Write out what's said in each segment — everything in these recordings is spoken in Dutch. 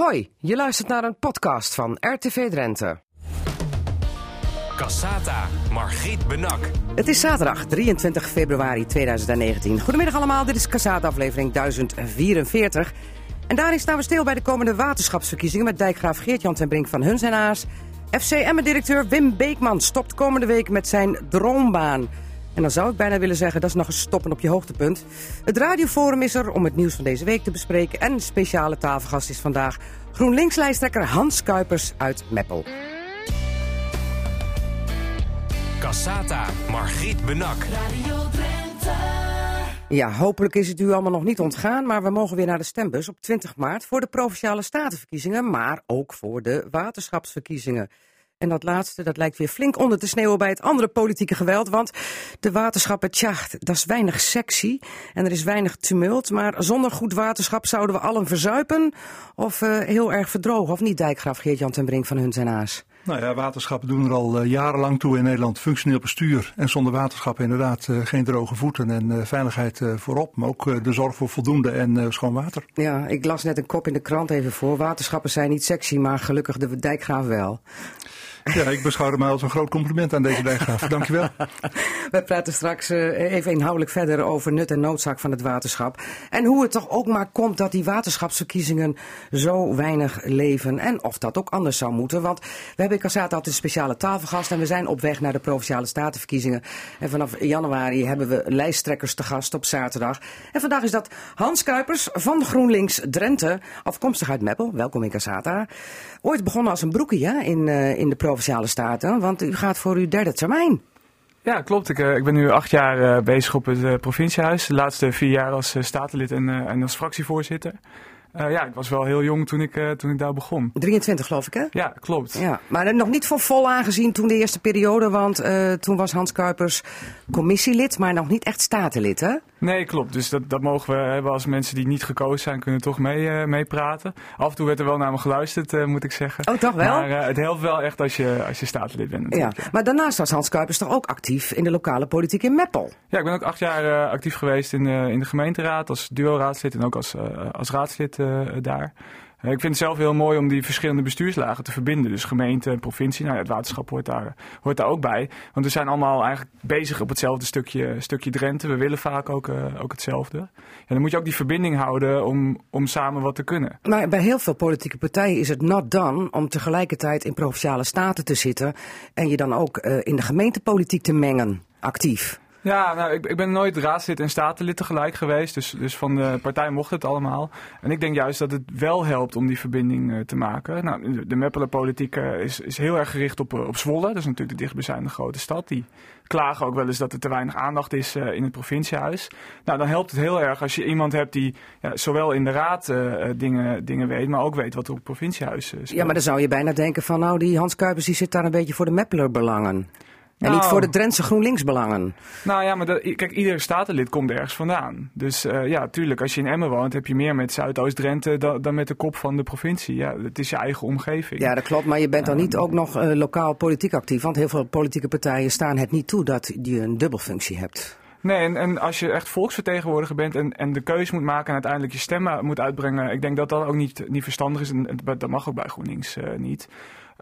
Hoi, je luistert naar een podcast van RTV Drenthe. Cassata, Margriet Benak. Het is zaterdag 23 februari 2019. Goedemiddag allemaal, dit is Cassata aflevering 1044. En daarin staan we stil bij de komende waterschapsverkiezingen met dijkgraaf Geert-Jan ten Brink van Huns en Aas. FC Emmen-directeur Wim Beekman stopt komende week met zijn droombaan. En dan zou ik bijna willen zeggen, dat is nog eens stoppen op je hoogtepunt. Het radioforum is er om het nieuws van deze week te bespreken. En speciale tafelgast is vandaag GroenLinks-lijsttrekker Hans Kuipers uit Meppel. Cassata, Margriet Benak. Radio Drenthe. Ja, hopelijk is het u allemaal nog niet ontgaan, maar we mogen weer naar de stembus op 20 maart voor de provinciale statenverkiezingen, maar ook voor de waterschapsverkiezingen. En dat laatste, dat lijkt weer flink onder te sneeuwen bij het andere politieke geweld. Want de waterschappen, tja, dat is weinig sexy. En er is weinig tumult. Maar zonder goed waterschap zouden we allen verzuipen. Of uh, heel erg verdrogen. Of niet, dijkgraaf Geert-Jan ten Brink van Huns en Aas? Nou ja, waterschappen doen er al uh, jarenlang toe in Nederland. Functioneel bestuur. En zonder waterschap inderdaad uh, geen droge voeten en uh, veiligheid voorop. Maar ook de zorg voor voldoende en schoon water. Ja, ik las net een kop in de krant even voor. Waterschappen zijn niet sexy, maar gelukkig de dijkgraaf wel. Ja, ik beschouw het mij als een groot compliment aan deze dijkgraaf. Dankjewel. We praten straks uh, even inhoudelijk verder over nut en noodzaak van het waterschap. En hoe het toch ook maar komt dat die waterschapsverkiezingen zo weinig leven. En of dat ook anders zou moeten. Want we hebben in Cassata altijd een speciale tafelgast. En we zijn op weg naar de Provinciale Statenverkiezingen. En vanaf januari hebben we lijsttrekkers te gast op zaterdag. En vandaag is dat Hans Kuipers van GroenLinks Drenthe. Afkomstig uit Meppel. Welkom in Cassata. Ooit begonnen als een broekie in, uh, in de Provinciale Staten. Want u gaat voor uw derde termijn. Ja, klopt. Ik, uh, ik ben nu acht jaar uh, bezig op het uh, provinciehuis. De laatste vier jaar als statenlid en, en als fractievoorzitter. Uh, ja, ik was wel heel jong toen ik, uh, toen ik daar begon. 23 geloof ik hè? Ja, klopt. Ja, maar nog niet voor vol aangezien toen de eerste periode, want uh, toen was Hans Kuipers commissielid, maar nog niet echt statenlid hè? Nee, klopt. Dus dat, dat mogen we hebben als mensen die niet gekozen zijn, kunnen toch mee, mee praten. Af en toe werd er wel naar me geluisterd, moet ik zeggen. Oh, toch wel? Maar het helpt wel echt als je, als je statenlid bent. Ja. ja, maar daarnaast was Hans Kuipers toch ook actief in de lokale politiek in Meppel? Ja, ik ben ook acht jaar actief geweest in, in de gemeenteraad als duo-raadslid en ook als, als raadslid daar. Ik vind het zelf heel mooi om die verschillende bestuurslagen te verbinden. Dus gemeente en provincie. Nou ja, het waterschap hoort daar, hoort daar ook bij. Want we zijn allemaal eigenlijk bezig op hetzelfde stukje, stukje Drenthe. We willen vaak ook, uh, ook hetzelfde. En dan moet je ook die verbinding houden om, om samen wat te kunnen. Maar bij heel veel politieke partijen is het not done om tegelijkertijd in provinciale staten te zitten. En je dan ook uh, in de gemeentepolitiek te mengen, actief. Ja, nou, ik, ik ben nooit raadslid en statenlid tegelijk geweest. Dus, dus van de partij mocht het allemaal. En ik denk juist dat het wel helpt om die verbinding uh, te maken. Nou, de, Meppeler politiek uh, is, is heel erg gericht op, uh, op Zwolle. Dat is natuurlijk de dichtstbijzijnde grote stad. Die klagen ook wel eens dat er te weinig aandacht is in het provinciehuis. Nou, dan helpt het heel erg als je iemand hebt die ja, zowel in de raad dingen, dingen weet, maar ook weet wat er op het provinciehuis speelt. Ja, maar dan zou je bijna denken van nou, die Hans Kuipers die zit daar een beetje voor de Meppeler belangen. En Nou. niet voor de Drentse GroenLinks-belangen. Nou ja, maar dat, kijk, ieder statenlid komt ergens vandaan. Dus uh, ja, tuurlijk, als je in Emmen woont, heb je meer met Zuidoost-Drenthe dan, dan met de kop van de provincie. Ja, het is je eigen omgeving. Ja, dat klopt. Maar je bent dan niet ook nog uh, lokaal politiek actief. Want heel veel politieke partijen staan het niet toe dat je een dubbelfunctie hebt. Nee, en, en als je echt volksvertegenwoordiger bent en, en de keuze moet maken en uiteindelijk je stemmen moet uitbrengen, ik denk dat dat ook niet, niet verstandig is. En dat mag ook bij GroenLinks uh, niet.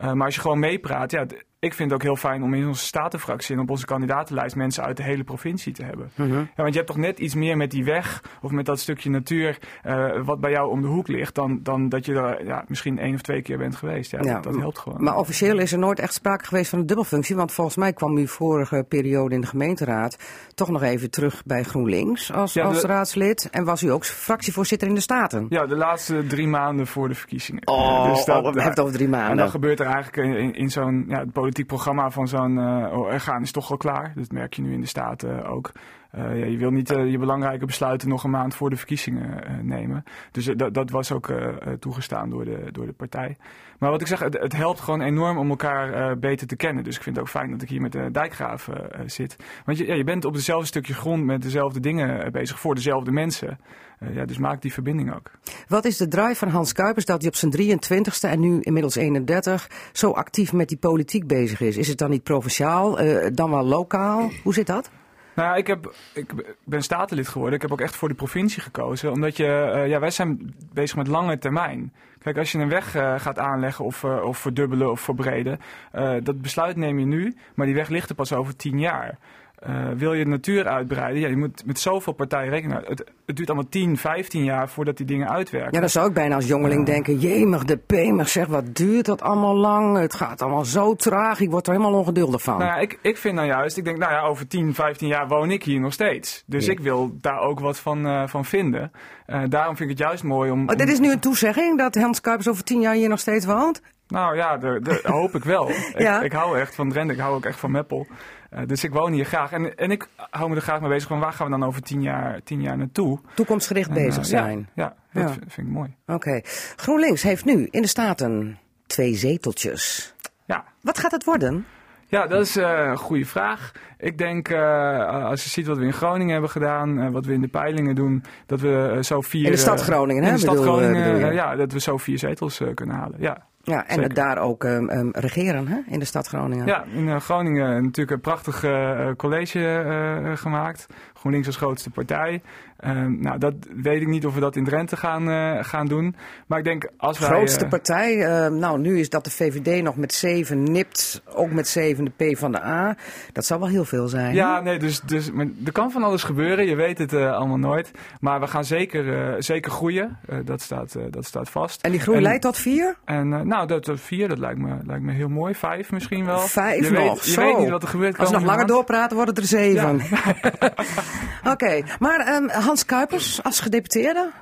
Uh, maar als je gewoon meepraat, ja, ik vind het ook heel fijn om in onze statenfractie en op onze kandidatenlijst mensen uit de hele provincie te hebben. Mhm. Uh -huh. ja, want je hebt toch net iets meer met die weg of met dat stukje natuur uh, wat bij jou om de hoek ligt, dan, dan dat je er ja, misschien één of twee keer bent geweest. Ja, ja dat, dat, helpt gewoon. Maar officieel is er nooit echt sprake geweest van een dubbelfunctie, want volgens mij kwam u vorige periode in de gemeenteraad toch nog even terug bij GroenLinks als, de, als raadslid en was u ook fractievoorzitter in de Staten. Ja, de laatste drie maanden voor de verkiezingen. Oh, dus dat, oh, we hebben het over drie maanden. En dan gebeurt er eigenlijk in, in zo'n ja, politiek programma van zo'n uh, orgaan is toch al klaar. Dat merk je nu in de Staten ook. Uh, ja, je wil niet je belangrijke besluiten nog een maand voor de verkiezingen nemen. Dus dat, dat was ook toegestaan door de, door de partij. Maar wat ik zeg, het, helpt gewoon enorm om elkaar beter te kennen. Dus ik vind het ook fijn dat ik hier met de dijkgraaf zit. Want je, ja, je bent op hetzelfde stukje grond met dezelfde dingen bezig voor dezelfde mensen. Ja, dus maak die verbinding ook. Wat is de drive van Hans Kuipers dat hij op zijn 23ste en nu inmiddels 31 zo actief met die politiek bezig is? Is het dan niet provinciaal, dan wel lokaal? Hoe zit dat? Nou ja, ik, heb, ik ben statenlid geworden. Ik heb ook echt voor de provincie gekozen. Omdat je, eh, ja, wij zijn bezig met lange termijn. Kijk, als je een weg uh, gaat aanleggen of, uh, of verdubbelen of verbreden, dat besluit neem je nu, maar die weg ligt er pas over tien jaar. Uh, wil je de natuur uitbreiden, ja, je moet met zoveel partijen rekenen. Het, het, duurt allemaal 10, 15 jaar voordat die dingen uitwerken. Ja, dan zou ik bijna als jongeling uh, denken, jemig de pemig, zeg wat duurt dat allemaal lang. Het gaat allemaal zo traag, ik word er helemaal ongeduldig van. Nou ja, ik, ik vind nou juist, ik denk, nou ja, over 10, 15 jaar woon ik hier nog steeds. Dus ja. ik wil daar ook wat van, uh, van vinden. daarom vind ik het juist mooi om... Oh, dit is nu een toezegging dat Hans Kuipers over 10 jaar hier nog steeds woont? Nou ja, de, hoop ik wel. ja. ik, ik hou echt van Drenthe, ik hou ook echt van Meppel. Uh, dus ik woon hier graag. En, en ik hou me er graag mee bezig van waar gaan we dan over tien jaar, tien jaar naartoe. Toekomstgericht en, bezig zijn. Ja, ja dat vind ik mooi. Oké. Okay. GroenLinks heeft nu in de Staten twee zeteltjes. Ja. Wat gaat het worden? Ja, dat is uh, een goede vraag. Ik denk, uh, als je ziet wat we in Groningen hebben gedaan, uh, wat we in de peilingen doen, dat we zo vier... In de stad Groningen, hè? In de stad bedoel, Groningen, ja, dat we zo vier zetels kunnen halen, ja. Ja, en het daar ook um, um, regeren hè, in de stad Groningen. Ja, in uh, Groningen natuurlijk een prachtig uh, college uh, gemaakt. GroenLinks als grootste partij. Nou, dat weet ik niet of we dat in Drenthe gaan, gaan doen. Maar ik denk als wij... Grootste partij? nou, nu is dat de VVD nog met zeven nipt. Ook met zeven de P van de A. Dat zal wel heel veel zijn. Ja, nee, dus, dus er kan van alles gebeuren. Je weet het allemaal nooit. Maar we gaan zeker, zeker groeien. dat, staat, dat staat vast. En die groei en, leidt tot vier? En nou, dat, dat vier, dat lijkt me, lijkt me heel mooi. Vijf misschien wel. Vijf je nog, weet, je weet niet wat er gebeurt. Als we nog langer doorpraten, wordt het er zeven. Ja. Oké, okay. maar um, Hans Kuipers als gedeputeerde?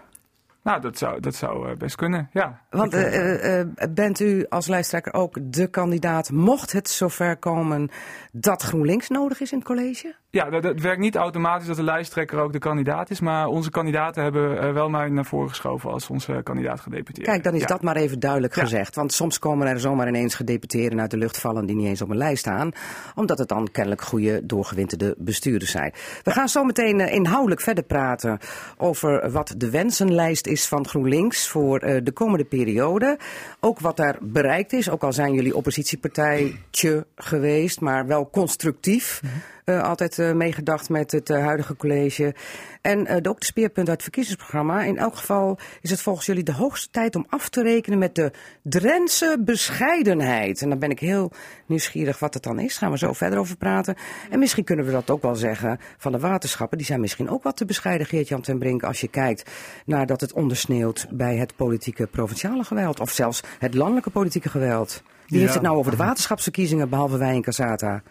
Nou, dat zou, dat zou best kunnen, ja. Want uh, uh, bent u als lijsttrekker ook de kandidaat, mocht het zover komen dat GroenLinks nodig is in het college? Ja, dat, dat werkt niet automatisch dat de lijsttrekker ook de kandidaat is. Maar onze kandidaten hebben wel mij naar voren geschoven als onze kandidaat gedeputeerd. Kijk, dan is ja. dat maar even duidelijk ja. gezegd. Want soms komen er zomaar ineens gedeputeerden uit de lucht vallen die niet eens op een lijst staan. Omdat het dan kennelijk goede, doorgewinterde bestuurders zijn. We gaan zo meteen inhoudelijk verder praten over wat de wensenlijst is van GroenLinks voor uh, de komende periode. Ook wat daar bereikt is, ook al zijn jullie oppositiepartijtje geweest, maar wel constructief. Uh, altijd uh, meegedacht met het uh, huidige college. En ook de speerpunt uit het verkiezingsprogramma. In elk geval is het volgens jullie de hoogste tijd om af te rekenen met de Drentse bescheidenheid. En dan ben ik heel nieuwsgierig wat het dan is. Gaan we zo verder over praten. En misschien kunnen we dat ook wel zeggen van de waterschappen. Die zijn misschien ook wat te bescheiden, Geert-Jan ten Brink, als je kijkt naar dat het ondersneeuwt bij het politieke provinciale geweld. Of zelfs het landelijke politieke geweld. Wie ja. heeft het nou over de waterschapsverkiezingen, behalve wij in Casata?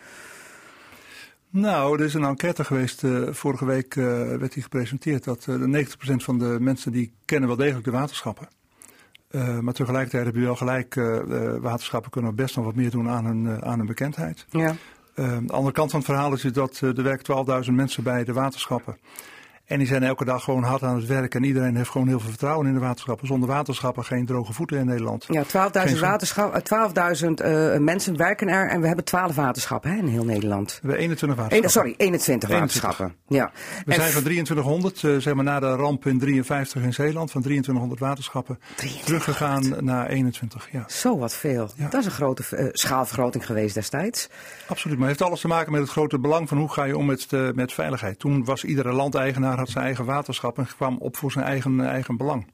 Nou, er is een enquête geweest. Uh, vorige week uh, werd die gepresenteerd. Dat uh, 90% van de mensen die kennen wel degelijk de waterschappen. Maar tegelijkertijd hebben we wel gelijk. waterschappen kunnen best nog wat meer doen aan hun, aan hun bekendheid. Ja. de andere kant van het verhaal is dat er werken 12.000 mensen bij de waterschappen. En die zijn elke dag gewoon hard aan het werk. En iedereen heeft gewoon heel veel vertrouwen in de waterschappen. Zonder waterschappen geen droge voeten in Nederland. Ja, 12.000 waterschappen, 12.000 uh, mensen werken er. En we hebben 12 waterschappen hè, in heel Nederland. We hebben 21 waterschappen. sorry, 21, 21, waterschappen. Ja. We en zijn van 2300, uh, zeg maar na de ramp in 53 in Zeeland, van 2300 waterschappen 2300. teruggegaan naar 21. Ja. Zo wat veel. Ja. Dat is een grote uh, schaalvergroting geweest destijds. Absoluut, maar het heeft alles te maken met het grote belang van hoe ga je om met, met veiligheid. Toen was iedere landeigenaar had zijn eigen waterschap en kwam op voor zijn eigen, eigen belang.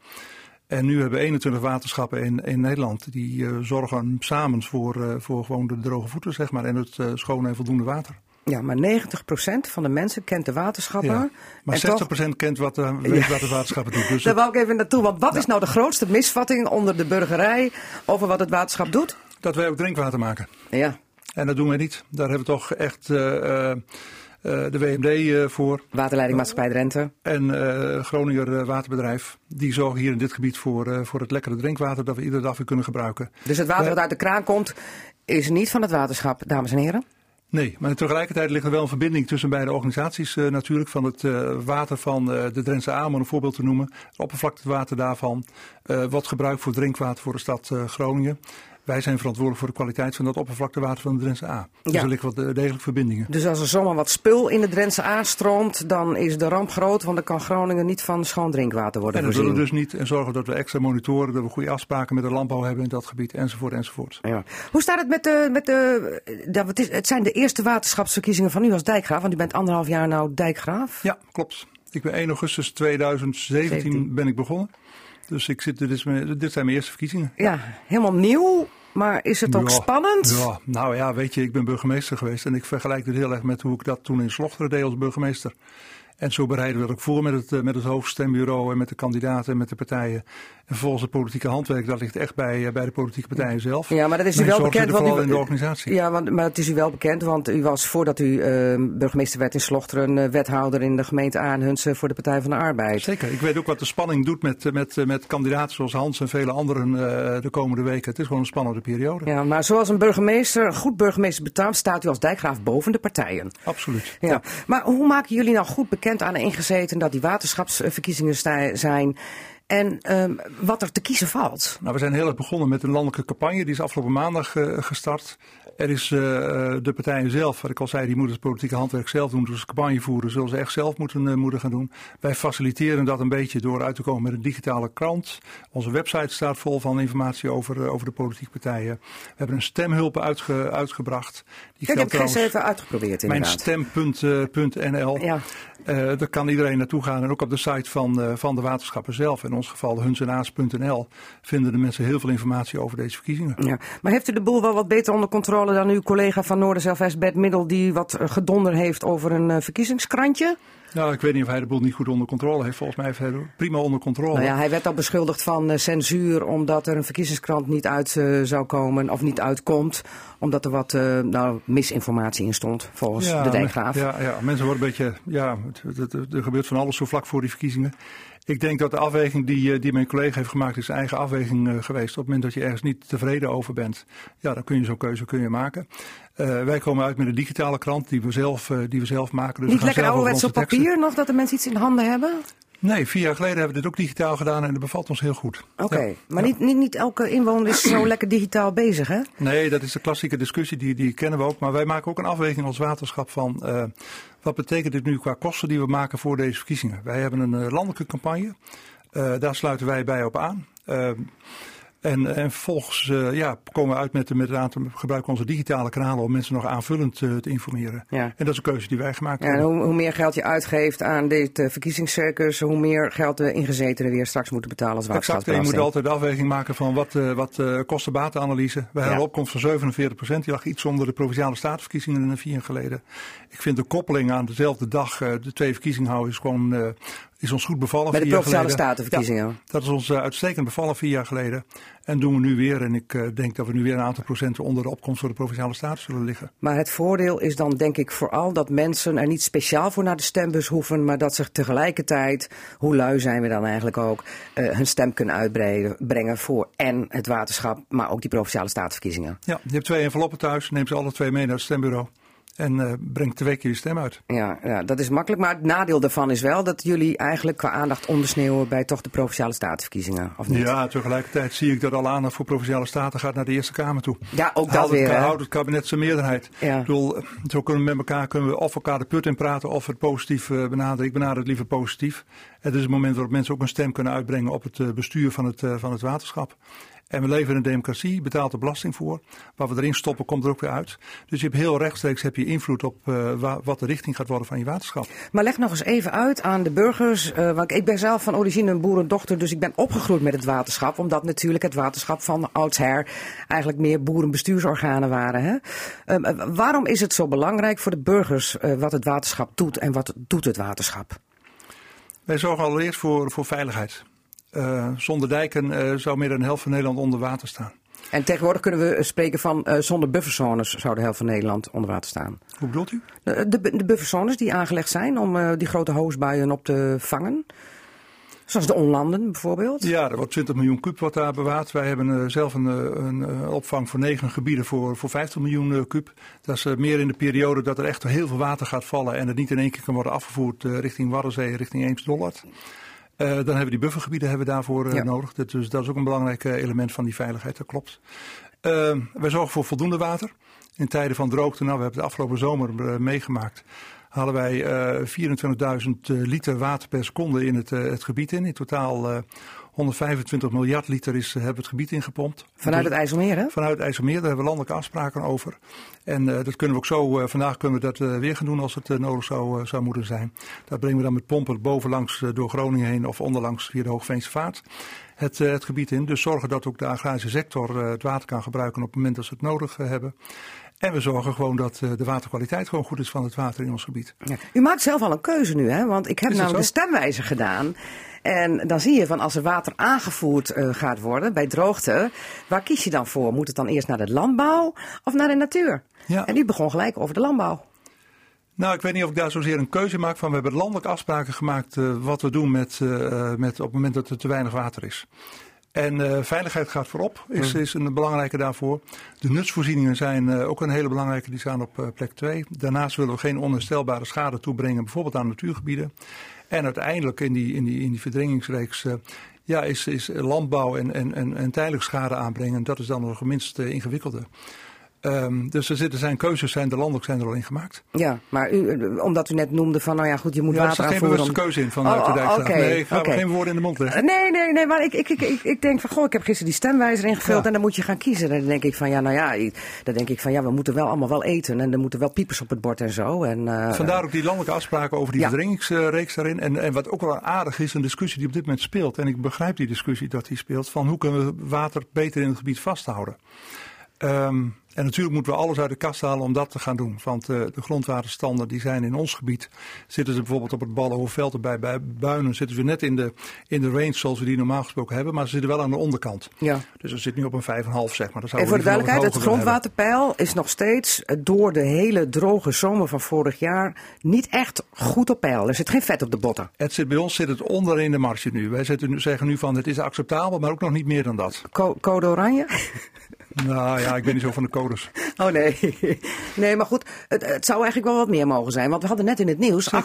En nu hebben we 21 waterschappen in, in Nederland die uh, zorgen samen voor, uh, voor gewoon de droge voeten, zeg maar, en het uh, schone en voldoende water. Ja, maar 90% van de mensen kent de waterschappen. Ja, maar 60% toch... kent wat, weet ja. wat de waterschappen doen. Dus Daar wou ik even naartoe, want wat ja. is nou de grootste misvatting onder de burgerij over wat het waterschap doet? Dat wij ook drinkwater maken. Ja. En dat doen wij niet. Daar hebben we toch echt... Uh, de WMD uh, voor. Waterleidingmaatschappij Drenthe. En uh, Groninger Waterbedrijf. Die zorgen hier in dit gebied voor, voor het lekkere drinkwater dat we iedere dag weer kunnen gebruiken. Dus het water wat uit de kraan komt is niet van het waterschap, dames en heren? Nee, maar tegelijkertijd ligt er wel een verbinding tussen beide organisaties uh, natuurlijk. Van het uh, water van uh, de Drentse Aa, om een voorbeeld te noemen. Het oppervlaktewater daarvan. wordt gebruikt voor drinkwater voor de stad Groningen. Wij zijn verantwoordelijk voor de kwaliteit van dat oppervlaktewater van de Drentse A. Dus Ja. er liggen wat eh, degelijk verbindingen. Dus als er zomaar wat spul in de Drentse A stroomt, dan is de ramp groot, want dan kan Groningen niet van schoon drinkwater worden En dat willen voorzien. we dus niet. En zorgen dat we extra monitoren, dat we goede afspraken met de landbouw hebben in dat gebied, enzovoort, enzovoort. Ja. Hoe staat het met de. Met de ja, het, is, het zijn de eerste waterschapsverkiezingen van u als dijkgraaf, want u bent anderhalf jaar nou dijkgraaf. Ja, klopt. Ik ben 1 augustus 2017 17. ben ik begonnen. Dus ik zit, dit, is mijn, dit zijn mijn eerste verkiezingen. Ja, helemaal nieuw, maar is het ook Ja, spannend? Ja, nou ja, weet je, ik ben burgemeester geweest. En ik vergelijk dit heel erg met hoe ik dat toen in Slochteren deed als burgemeester. En zo bereiden we dat ook voor met het, eh, met het hoofdstembureau en met de kandidaten en met de partijen. En vervolgens het politieke handwerk, dat ligt echt bij, eh, bij de politieke partijen zelf. Ja, maar dat is u wel bekend. Want u, in de organisatie. Ja, want, maar het is u wel bekend, want u was voordat u eh, burgemeester werd in Slochteren eh, wethouder in de gemeente Aanhunsen voor de Partij van de Arbeid. Zeker. Ik weet ook wat de spanning doet met, met, met kandidaten zoals Hans en vele anderen eh, de komende weken. Het is gewoon een spannende periode. Ja, maar zoals een burgemeester, een goed burgemeester betaamt, staat u als dijkgraaf boven de partijen. Absoluut. Ja. Maar hoe maken jullie nou goed bekend aan de ingezeten dat die waterschapsverkiezingen zijn en ehm, wat er te kiezen valt? Nou, we zijn heel erg begonnen met een landelijke campagne. Die is afgelopen maandag eh, gestart. Er is eh, eh, de partijen zelf, wat ik al zei, die moeten het politieke handwerk zelf doen. Dus campagne voeren zullen ze echt zelf moeten, eh, moeten gaan doen. Wij faciliteren dat een beetje door uit te komen met een digitale krant. Onze website staat vol van informatie over, over de politieke partijen. We hebben een stemhulp uitge- uitgebracht. Die Ik heb trouwens- even uitgeprobeerd inderdaad. Mijnstem.nl. Ja. Eh, daar kan iedereen naartoe gaan. En ook op de site van, van de waterschappen zelf. In ons geval hunsenaas.nl vinden de mensen heel veel informatie over deze verkiezingen. Ja. Maar heeft u de boel wel wat beter onder controle dan uw collega van Noorder-Zelfwest, Bert Middel, die wat eh, gedonder heeft over een eh, verkiezingskrantje? Nou, ik weet niet of hij de boel niet goed onder controle heeft. Volgens mij heeft hij het prima onder controle. Nou ja, hij werd al beschuldigd van eh, censuur omdat er een verkiezingskrant niet uit zou komen of niet uitkomt. Omdat er wat nou, misinformatie in stond, volgens Ja, de dijkgraaf. Ja, ja, mensen worden een beetje. Ja, het- het- het- er gebeurt van alles zo vlak voor die verkiezingen. Ik denk dat de afweging die, eh, die mijn collega heeft gemaakt, is zijn eigen afweging eh, geweest. Op het moment dat je ergens niet tevreden over bent, ja, dan kun je zo'n keuze kun je maken. Eh, wij komen uit met een digitale krant die we zelf, die we zelf maken. Dus we Niet gaan lekker ouderwets op teksten. papier nog, dat de mensen iets in handen hebben? Nee, vier jaar geleden hebben we dit ook digitaal gedaan en dat bevalt ons heel goed. Oké, Ja. maar Niet, niet, niet elke inwoner is zo lekker digitaal bezig, hè? Nee, dat is de klassieke discussie, die, die kennen we ook. Maar wij maken ook een afweging als waterschap van wat betekent dit nu qua kosten die we maken voor deze verkiezingen. Wij hebben een eh, landelijke campagne, Eh, daar sluiten wij bij op aan. En, en vervolgens eh, ja, komen we uit met, met een aantal, gebruiken onze digitale kanalen om mensen nog aanvullend eh, te informeren. Ja. En dat is een keuze die wij gemaakt Ja, en hebben. hoe, hoe meer geld je uitgeeft aan dit eh, verkiezingscircus, hoe meer geld de ingezetenen weer straks moeten betalen als Exact, en je moet altijd de afweging maken van wat, wat kosten-batenanalyse. We hebben Ja. opkomst van 47 procent. Die lag iets onder de provinciale statenverkiezingen vier jaar geleden. Ik vind de koppeling aan dezelfde dag de twee verkiezingen houden is gewoon is ons goed bevallen. Bij de provinciale statenverkiezingen. Ja, dat is ons eh, uitstekend bevallen vier jaar geleden. En doen we nu weer. En ik eh, denk dat we nu weer een aantal procenten onder de opkomst voor de provinciale staten zullen liggen. Maar het voordeel is dan denk ik vooral dat mensen er niet speciaal voor naar de stembus hoeven, maar dat ze tegelijkertijd, hoe lui zijn we dan eigenlijk ook, eh, hun stem kunnen uitbrengen voor en het waterschap, maar ook die provinciale statenverkiezingen. Ja, je hebt twee enveloppen thuis. Neem ze alle twee mee naar het stembureau. En eh breng twee keer je stem uit. Ja, ja, dat is makkelijk. Maar het nadeel daarvan is wel dat jullie eigenlijk qua aandacht ondersneeuwen bij toch de provinciale statenverkiezingen. Of niet? Ja, tegelijkertijd zie ik dat alle aandacht voor provinciale staten gaat naar de Eerste Kamer toe. Ja, ook dat het, weer. houdt het kabinet zijn meerderheid. Ja. Ik bedoel, zo kunnen we met elkaar kunnen we of elkaar de put in praten of het positief eh, benaderen. Ik benader het liever positief. Het is een moment waarop mensen ook een stem kunnen uitbrengen op het eh, bestuur van het, van het waterschap. En we leven in een democratie, betaalt er belasting voor. Wat we erin stoppen komt er ook weer uit. Dus je hebt heel rechtstreeks heb je invloed op eh, wa- wat de richting gaat worden van je waterschap. Maar leg nog eens even uit aan de burgers. eh, want ik ben zelf van origine een boerendochter, dus ik ben opgegroeid met het waterschap. Omdat natuurlijk het waterschap van oudsher eigenlijk meer boerenbestuursorganen waren. Hè? Ehm, eh, waarom is het zo belangrijk voor de burgers wat het waterschap doet en wat doet het waterschap? Wij zorgen allereerst voor, voor veiligheid. Eh, zonder dijken eh, zou meer dan de helft van Nederland onder water staan. En tegenwoordig kunnen we spreken van eh, zonder bufferzones zou de helft van Nederland onder water staan. Hoe bedoelt u? De, de, de bufferzones die aangelegd zijn om eh, die grote hoosbuien op te vangen. Zoals de onlanden bijvoorbeeld. Ja, er wordt 20 miljoen kuub wat daar bewaard. Wij hebben eh, zelf een, eh, een eh, opvang voor negen gebieden voor, voor 50 miljoen eh, kuub. Dat is eh, meer in de periode dat er echt heel veel water gaat vallen en het niet in één keer kan worden afgevoerd eh, richting Waddenzee, richting Eems-Dollard. Eh, dan hebben we die buffergebieden hebben we daarvoor eh, Ja. nodig. Dat, dus dat is ook een belangrijk eh, element van die veiligheid, dat klopt. Uh, wij zorgen voor voldoende water. In tijden van droogte, nou we hebben de afgelopen zomer meegemaakt, hadden wij uh, 24.000 liter water per seconde in het, het gebied in. In totaal 125 miljard liter is, hebben het gebied ingepompt. Vanuit het IJsselmeer, hè? Vanuit het IJsselmeer, daar hebben we landelijke afspraken over. En uh, dat kunnen we ook zo, uh, vandaag kunnen we dat uh, weer gaan doen als het nodig zou, zou moeten zijn. Dat brengen we dan met pompen bovenlangs door Groningen heen of onderlangs via de Hoogveense Vaart het, het gebied in. Dus zorgen dat ook de agrarische sector het water kan gebruiken op het moment dat ze het nodig hebben. En we zorgen gewoon dat de waterkwaliteit gewoon goed is van het water in ons gebied. Ja. U maakt zelf al een keuze nu, hè? Want ik heb namelijk de stemwijzer gedaan. En dan zie je van als er water aangevoerd uh, gaat worden bij droogte, waar kies je dan voor? Moet het dan eerst naar de landbouw of naar de natuur? Ja. En u begon gelijk over de landbouw. Nou, ik weet niet of ik daar zozeer een keuze maak van. We hebben landelijk afspraken gemaakt uh, wat we doen met, uh, met op het moment dat er te weinig water is. En uh, veiligheid gaat voorop, is, is een belangrijke daarvoor. De nutsvoorzieningen zijn uh, ook een hele belangrijke, die staan op uh, plek 2. Daarnaast willen we geen onherstelbare schade toebrengen, bijvoorbeeld aan natuurgebieden. En uiteindelijk in die, in die, in die verdringingsreeks ja, is, is landbouw en, en, en, en tijdelijk schade aanbrengen. Dat is dan nog het minst ingewikkelde. Um, dus er, zitten, zijn keuzes, zijn er landelijk zijn er al in gemaakt. Ja, maar u, omdat u net noemde van, nou ja, goed, je moet ja, water aanvoeren. Er zit geen bewuste keuze in vanuit oh, de Dijkstraat. Okay, nee, ik ga okay. geen woorden in de mond leggen. Nee, nee, nee, maar ik, ik, ik, ik, ik denk van, goh, ik heb gisteren die stemwijzer ingevuld ja. en dan moet je gaan kiezen. En dan denk ik van, ja, nou ja, dan denk ik van, ja, we moeten wel allemaal wel eten en er moeten wel piepers op het bord en zo. En, uh, Vandaar ook die landelijke afspraken over die ja. verdringingsreeks daarin. En, en wat ook wel aardig is, een discussie die op dit moment speelt. En ik begrijp die discussie dat die speelt, van hoe kunnen we water beter in het gebied vasthouden. Um, en natuurlijk moeten we alles uit de kast halen om dat te gaan doen. Want uh, de grondwaterstanden die zijn in ons gebied. Zitten ze bijvoorbeeld op het Ballenhoofdveld bij, bij Buinen. Zitten ze net in de, in de range zoals we die normaal gesproken hebben. Maar ze zitten wel aan de onderkant. Ja. Dus we zitten nu op een 5,5 zeg maar. Dat en voor de duidelijkheid, het grondwaterpeil is nog steeds door de hele droge zomer van vorig jaar niet echt goed op peil. Er zit geen vet op de botten. Het zit, bij ons zit het onderin de marge nu. Wij zitten nu, zeggen nu van het is acceptabel, maar ook nog niet meer dan dat. Co code oranje? Nou ja, ik ben niet zo van de codes. Oh nee. Nee, maar goed, het, het, zou eigenlijk wel wat meer mogen zijn. Want we hadden net in het nieuws 800.000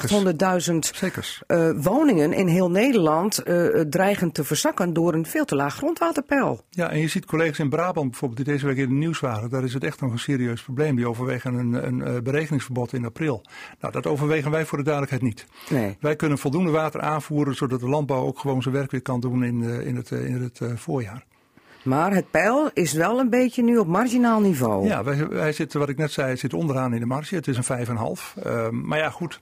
uh, woningen in heel Nederland uh, dreigen te verzakken door een veel te laag grondwaterpeil. Ja, en je ziet collega's in Brabant bijvoorbeeld die deze week in het nieuws waren. Daar is het echt nog een serieus probleem. Die overwegen een, een uh, berekeningsverbod in april. Nou, dat overwegen wij voor de duidelijkheid niet. Nee. Wij kunnen voldoende water aanvoeren zodat de landbouw ook gewoon zijn werk weer kan doen in, in het, in het voorjaar. Maar het peil is wel een beetje nu op marginaal niveau. Ja, wij, wij zitten, wat ik net zei, zit onderaan in de marge. Het is een 5,5. Uh, maar ja, goed.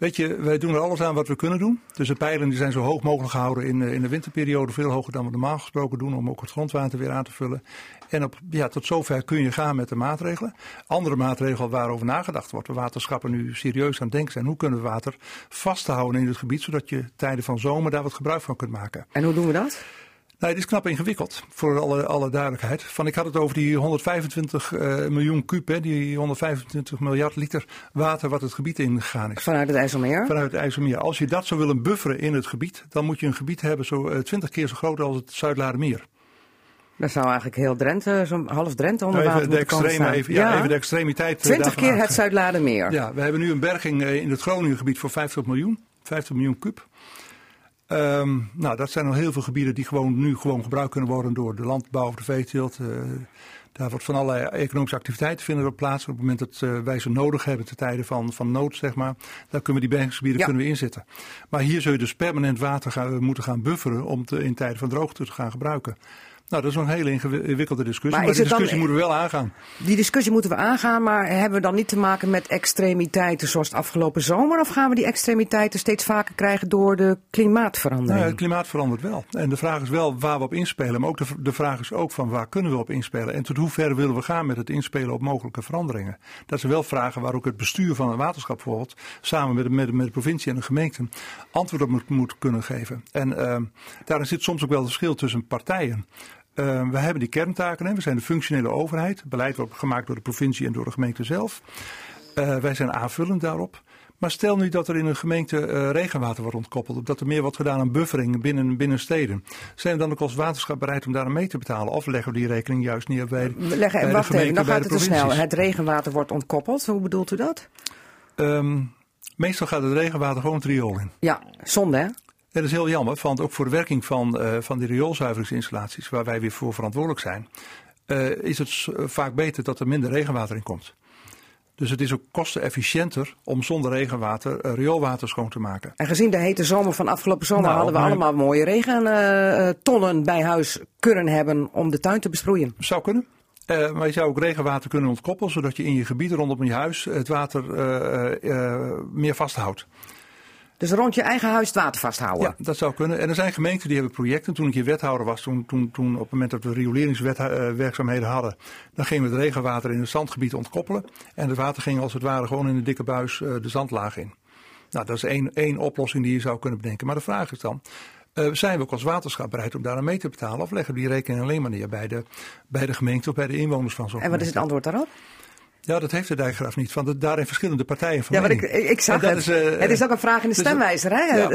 Weet je, wij doen er alles aan wat we kunnen doen. Dus de pijlen die zijn zo hoog mogelijk gehouden in, in de winterperiode. Veel hoger dan we normaal gesproken doen. Om ook het grondwater weer aan te vullen. En op, ja, tot zover kun je gaan met de maatregelen. Andere maatregelen waarover nagedacht wordt. De waterschappen nu serieus aan het denken zijn. Hoe kunnen we water vasthouden in het gebied. Zodat je tijden van zomer daar wat gebruik van kunt maken. En hoe doen we dat? Nou, het is knap ingewikkeld, voor alle, alle duidelijkheid. Van, ik had het over die 125 uh, miljoen kuub, hè, die 125 miljard liter water wat het gebied ingegaan is. Vanuit het IJsselmeer? Vanuit het IJsselmeer. Als je dat zou willen bufferen in het gebied, dan moet je een gebied hebben zo uh, 20 keer zo groot als het Zuidlaarmeer. Dat zou eigenlijk heel Drenthe, zo'n half Drenthe onder nou, water even de extreme, even, ja, ja, even de extremiteit. 20 keer het Zuidlaarmeer. Ja, we hebben nu een berging in het Groningengebied voor 50 miljoen. 50 miljoen kuub. Um, nou, dat zijn al heel veel gebieden die gewoon nu gewoon gebruikt kunnen worden door de landbouw of de veeteelt. Uh, daar wordt van allerlei economische activiteiten vinden er plaats. Op het moment dat uh, wij ze nodig hebben, te tijden van, van nood, zeg maar. Daar kunnen we die bergingsgebieden ja. kunnen we inzetten. Maar hier zul je dus permanent water gaan, moeten gaan bufferen om te, in tijden van droogte te gaan gebruiken. Nou, dat is een hele ingewikkelde discussie, maar, maar die discussie dan, moeten we wel aangaan. Die discussie moeten we aangaan, maar hebben we dan niet te maken met extremiteiten zoals de afgelopen zomer? Of gaan we die extremiteiten steeds vaker krijgen door de klimaatverandering? Nou, het klimaat verandert wel. En de vraag is wel waar we op inspelen, maar ook de, de vraag is ook van waar kunnen we op inspelen? En tot hoe ver willen we gaan met het inspelen op mogelijke veranderingen? Dat zijn wel vragen waar ook het bestuur van een waterschap bijvoorbeeld, samen met de, met de, met de provincie en de gemeente, antwoord op moet, moet kunnen geven. En uh, daarin zit soms ook wel het verschil tussen partijen. Uh, we hebben die kerntaken. Hè. We zijn de functionele overheid. Beleid wordt gemaakt door de provincie en door de gemeente zelf. Uh, wij zijn aanvullend daarop. Maar stel nu dat er in een gemeente uh, regenwater wordt ontkoppeld. Dat er meer wordt gedaan aan buffering binnen, binnen steden. Zijn we dan ook als waterschap bereid om daar aan mee te betalen? Of leggen we die rekening juist neer bij, Leg, bij wacht de gemeente, even, dan gaat de het te snel. Het regenwater wordt ontkoppeld. Hoe bedoelt u dat? Um, meestal gaat het regenwater gewoon het riool in. Ja, zonde hè? Dat is heel jammer, want ook voor de werking van, uh, van die rioolzuiveringsinstallaties, waar wij weer voor verantwoordelijk zijn, eh, is het eh, vaak beter dat er minder regenwater in komt. Dus het is ook kostenefficiënter om zonder regenwater eh, rioolwater schoon te maken. En gezien de hete zomer van afgelopen zomer Nou, hadden we allemaal mooie regentonnen bij huis kunnen hebben om de tuin te besproeien. Zou kunnen. Eh, maar je zou ook regenwater kunnen ontkoppelen, zodat je in je gebied rondom je huis het water eh, eh, meer vasthoudt. Dus rond je eigen huis het water vasthouden. Ja, dat zou kunnen. En er zijn gemeenten die hebben projecten. Toen ik hier wethouder was, toen, toen, toen op het moment dat we rioleringswerkzaamheden hadden, dan gingen we het regenwater in het zandgebied ontkoppelen. En het water ging als het ware gewoon in een dikke buis eh, de zandlaag in. Nou, dat is één, één oplossing die je zou kunnen bedenken. Maar de vraag is dan, eh, zijn we ook als waterschap bereid om daar aan mee te betalen? Of leggen we die rekening alleen maar neer bij de, bij de gemeente of bij de inwoners van zo'n En wat is het antwoord daarop? Ja, dat heeft de dijkgraaf niet. Van de, daarin verschillende partijen van Ja, maar ik, ik zag het. is, eh, het is ook een vraag in de dus- stemwijzer. Hè? Ja.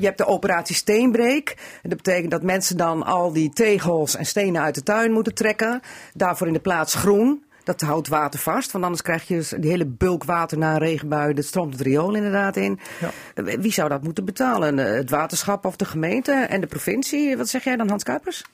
Je hebt- de operatie Steenbreek. En dat betekent dat mensen dan al die tegels en stenen uit de tuin moeten trekken. Daarvoor in de plaats groen. Dat houdt water vast, want anders krijg je die hele bulk water na een regenbui. Dat stroomt het riool inderdaad in. Ja. Wie zou dat moeten betalen? Eh, Het waterschap of de gemeente en de provincie? Wat zeg jij dan, Hans Kuipers?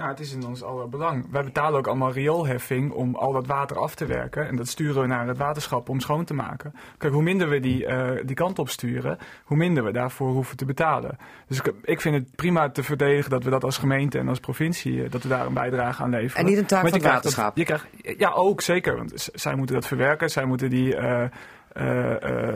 Nou, het is in ons aller belang. Wij betalen ook allemaal rioolheffing om al dat water af te werken. En dat sturen we naar het waterschap om schoon te maken. Kijk, hoe minder we die, eh, die kant op sturen, hoe minder we daarvoor hoeven te betalen. Dus ik, ik vind het prima te verdedigen dat we dat als gemeente en als provincie, eh, dat we daar een bijdrage aan leveren. En niet een taak van het dat- waterschap. je krijgt, ja, ook zeker. Want zij moeten dat verwerken. Zij moeten die eh,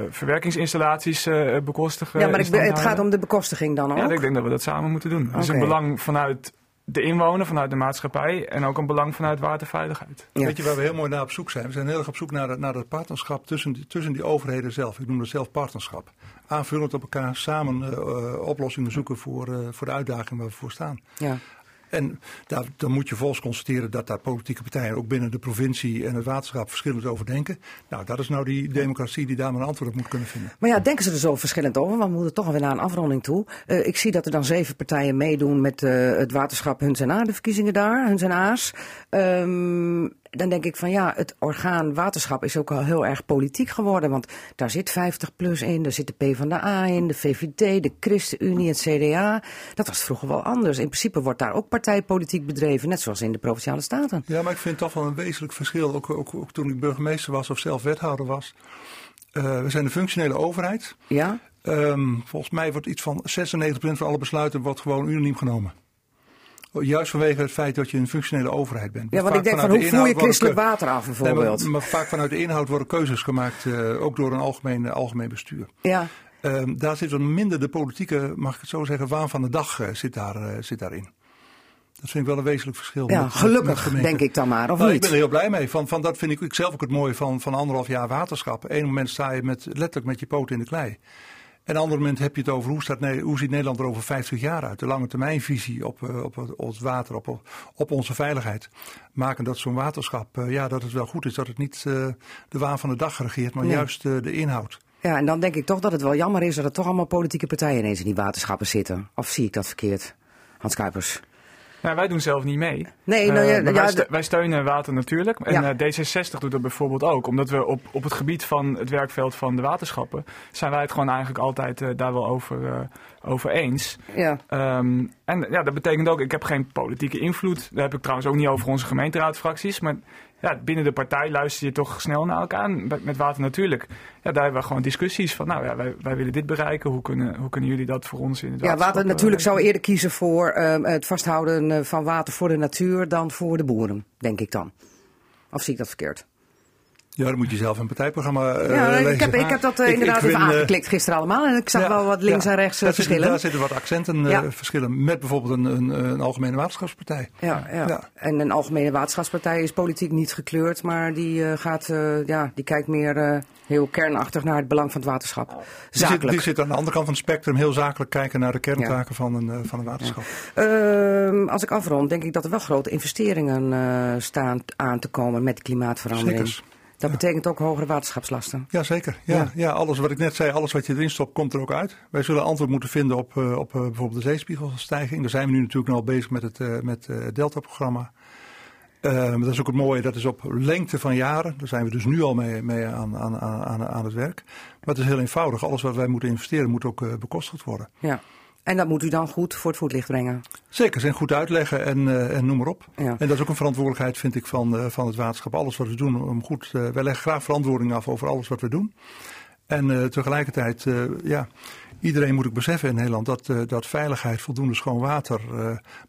verwerkingsinstallaties bekostigen. ja, maar ik, het gaat om de bekostiging dan ook. Ja, ik denk dat we dat samen moeten doen. Het is een belang vanuit de inwoner, vanuit de maatschappij en ook een belang vanuit waterveiligheid. Ja. Weet je waar we heel mooi naar op zoek zijn? We zijn heel erg op zoek naar, de- naar het partnerschap tussen die, tussen die overheden zelf. Ik noem dat zelf partnerschap. Aanvullend op elkaar samen eh, eh, oplossingen zoeken voor, eh, voor de uitdagingen waar we voor staan. Ja. En daar, dan moet je volgens constateren dat daar politieke partijen ook binnen de provincie en het waterschap verschillend over denken. Nou, dat is nou die democratie die daar maar een antwoord op moet kunnen vinden. Maar ja, denken ze er zo verschillend over? Want we moeten toch alweer naar een afronding toe. Eh, ik zie dat er dan zeven partijen meedoen met eh, het waterschap Huns en A, de verkiezingen daar, Huns en A's. Dan denk ik van ja, het orgaan waterschap is ook al heel erg politiek geworden. Want daar zit 50 plus in, daar zit de PvdA in, de VVD, de ChristenUnie, het CDA. Dat was vroeger wel anders. In principe wordt daar ook partijpolitiek bedreven, net zoals in de Provinciale Staten. Ja, maar ik vind toch wel een wezenlijk verschil. Ook, ook, ook toen ik burgemeester was of zelf wethouder was. Eh, we zijn een functionele overheid. Ja? Ehm, volgens mij wordt iets van 96% van alle besluiten wordt gewoon unaniem genomen. Juist vanwege het feit dat je een functionele overheid bent. Ja, want ik denk van hoe de voer je christelijk water af Nee, bijvoorbeeld? maar, maar vaak vanuit de inhoud worden keuzes gemaakt, eh, ook door een algemeen, algemeen bestuur. Ja. Ehm, daar zit wat minder de politieke, mag ik het zo zeggen, waan van de dag eh, zit, daar, eh, zit daarin. Dat vind ik wel een wezenlijk verschil. Ja, met- met- met gelukkig denk ik dan maar, of Nou, ik niet? ben er heel blij mee. Van, van dat vind ik, ik zelf ook het mooie van, van anderhalf jaar waterschap. Eén moment sta je met, letterlijk met je poten in de klei. En een ander moment heb je het over hoe, staat, hoe ziet Nederland er over 50 jaar uit. De lange termijnvisie op, eh, op, het- op het water, op, op onze veiligheid. Maken dat zo'n waterschap, eh, ja, dat het wel goed is. Dat het niet eh, de waan van de dag regeert, maar Nee. juist de inhoud. Ja, en dan denk ik toch dat het wel jammer is dat er toch allemaal politieke partijen ineens in die waterschappen zitten. Of zie ik dat verkeerd? Hans Kuipers. Nou, wij doen zelf niet mee. Nee, Eh, nou ja, maar ja, wij, steunen water natuurlijk. En Ja. eh, D66 doet dat bijvoorbeeld ook. Omdat we op, op het gebied van het werkveld van de waterschappen... zijn wij het gewoon eigenlijk altijd eh, daar wel over, eh, over eens. ja. Ehm, en ja, dat betekent ook, ik heb geen politieke invloed. Daar heb ik trouwens ook niet over onze gemeenteraadfracties. Maar ja, binnen de partij luister je toch snel naar elkaar. Met water natuurlijk. Ja, daar hebben we gewoon discussies van, nou ja, wij, wij willen dit bereiken. Hoe kunnen, hoe kunnen jullie dat voor ons in het ja, water natuurlijk zou eerder kiezen voor ehm, het vasthouden eh, van water voor de natuur dan voor de boeren, denk ik dan. Of zie ik dat verkeerd? Ja, dan moet je zelf een partijprogramma eh ja, lezen. ik heb, ik heb dat eh, ik- inderdaad ik even vind, eh, aangeklikt gisteren allemaal. En ik zag Ja, wel wat links ja. en rechts zitten- verschillen. Daar zitten wat accenten verschillen. Met bijvoorbeeld een, een, een algemene waterschapspartij. Ja, ja. En een algemene waterschapspartij is politiek niet gekleurd, maar die, gaat, ja, die kijkt meer heel kernachtig naar het belang van het waterschap. Die zit, Zakelijk. die zit aan de andere kant van het spectrum heel zakelijk kijken naar de kerntaken van, een, van een waterschap. Ehm, als ik afrond, denk ik dat er wel grote investeringen staan aan te komen met klimaatverandering. Zeker. Dat betekent ook hogere waterschapslasten. Ja, zeker. Ja, Ja. ja. alles wat ik net zei, alles wat je erin stopt, komt er ook uit. Wij zullen antwoord moeten vinden op, eh, op eh, bijvoorbeeld de zeespiegelstijging. Daar zijn we nu natuurlijk al bezig met het, eh, met, het Delta-programma. Eh, dat is ook het mooie, dat is op lengte van jaren. Daar zijn we dus nu al mee, mee aan, aan, aan, aan het werk. Maar het is heel eenvoudig. Alles wat wij moeten investeren moet ook eh, bekostigd worden. Ja. En dat moet u dan goed voor het voetlicht brengen. Zeker, zijn goed uitleggen en, uh, en noem maar op. Ja. En dat is ook een verantwoordelijkheid, vind ik, van, uh, van het waterschap. Alles wat we doen, om goed, uh, wij leggen graag verantwoording af over alles wat we doen. En tegelijkertijd, ja, iedereen moet ook beseffen in Nederland dat, dat veiligheid, voldoende schoon water,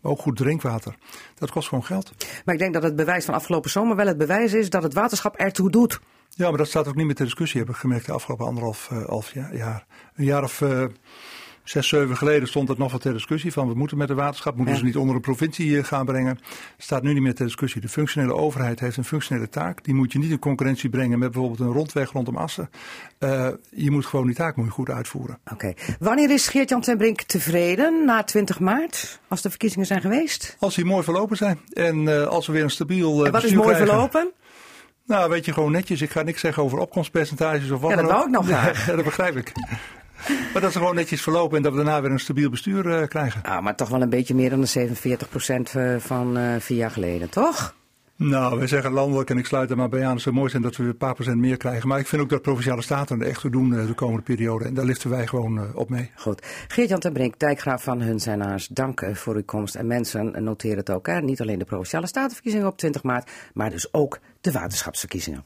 maar ook goed drinkwater, dat kost gewoon geld. Maar ik denk dat het bewijs van afgelopen zomer wel het bewijs is dat het waterschap ertoe doet. Ja, maar dat staat ook niet meer ter discussie, heb ik gemerkt de afgelopen anderhalf half jaar. Een jaar of zes, zeven geleden stond het nog wat ter discussie van we moeten met de waterschap, moeten Ja. ze niet onder een provincie eh, gaan brengen. staat nu niet meer ter discussie. De functionele overheid heeft een functionele taak. Die moet je niet in concurrentie brengen met bijvoorbeeld een rondweg rondom Assen. Uh, je moet gewoon die taak moet je goed uitvoeren. Oké. Wanneer is Geert-Jan ten Brink tevreden? Na 20 maart, als de verkiezingen zijn geweest? Als die mooi verlopen zijn en uh, als we weer een stabiel uh, wat is mooi krijgen. verlopen? Nou, weet je, gewoon netjes. Ik ga niks zeggen over opkomstpercentages of wat Ja, dat dan wou ook. ik nog graag. Nee, dat begrijp ik. Maar dat ze gewoon netjes verlopen en dat we daarna weer een stabiel bestuur uh, krijgen. Ah, maar toch wel een beetje meer dan de 47% van uh, vier jaar geleden, toch? Nou, wij zeggen landelijk en ik sluit er maar bij aan. Het zou mooi zijn dat we weer een paar procent meer krijgen. Maar ik vind ook dat provinciale staten er echt toe doen de komende periode. En daar liften wij gewoon op mee. Goed. Geert-Jan ten Brink, dijkgraaf van Huns en Haars, dank voor uw komst. En mensen, noteer het ook. Hè? Niet alleen de provinciale statenverkiezingen op 20 maart, maar dus ook de waterschapsverkiezingen.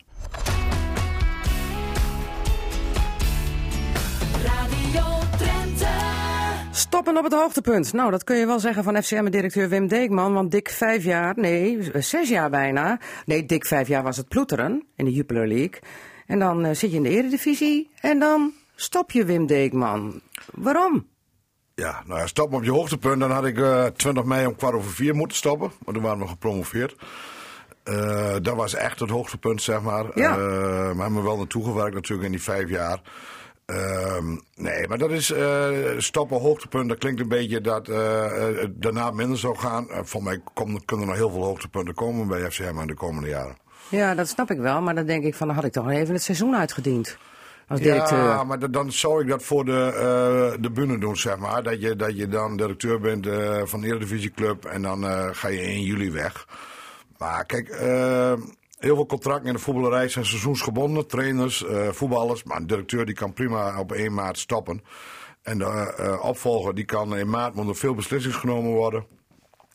Stoppen op het hoogtepunt. Nou, dat kun je wel zeggen van FCM-directeur Wim Deekman. Want dik vijf jaar, nee, zes jaar bijna. Nee, dik vijf jaar was het ploeteren in de Jupiler League. En dan uh, zit je in de eredivisie en dan stop je Wim Deekman. Waarom? Ja, nou ja, stop op je hoogtepunt. Dan had ik uh, 20 mei om kwart over vier moeten stoppen. Want toen waren we gepromoveerd. Uh, dat was echt het hoogtepunt, zeg maar. Ja. We hebben wel naartoe gewerkt natuurlijk in die vijf jaar. Uh, nee, maar dat is uh, stoppen hoogtepunt. Dat klinkt een beetje dat uh, daarna minder zou gaan. voor mij kom, kunnen er nog heel veel hoogtepunten komen bij FCM in de komende jaren. Ja, dat snap ik wel. Maar dan denk ik van, dan had ik toch even het seizoen uitgediend. Als directeur. Ja, maar dan zou ik dat voor de, de bühne doen, zeg maar. Dat je, dat je dan directeur bent van de Eredivisieclub en dan ga je in juli weg. Maar kijk, heel veel contracten in de voetballerij zijn seizoensgebonden. Trainers, uh, voetballers. Maar een directeur die kan prima op 1 maart stoppen. En de uh, opvolger die kan in maart moet er veel beslissingen genomen worden.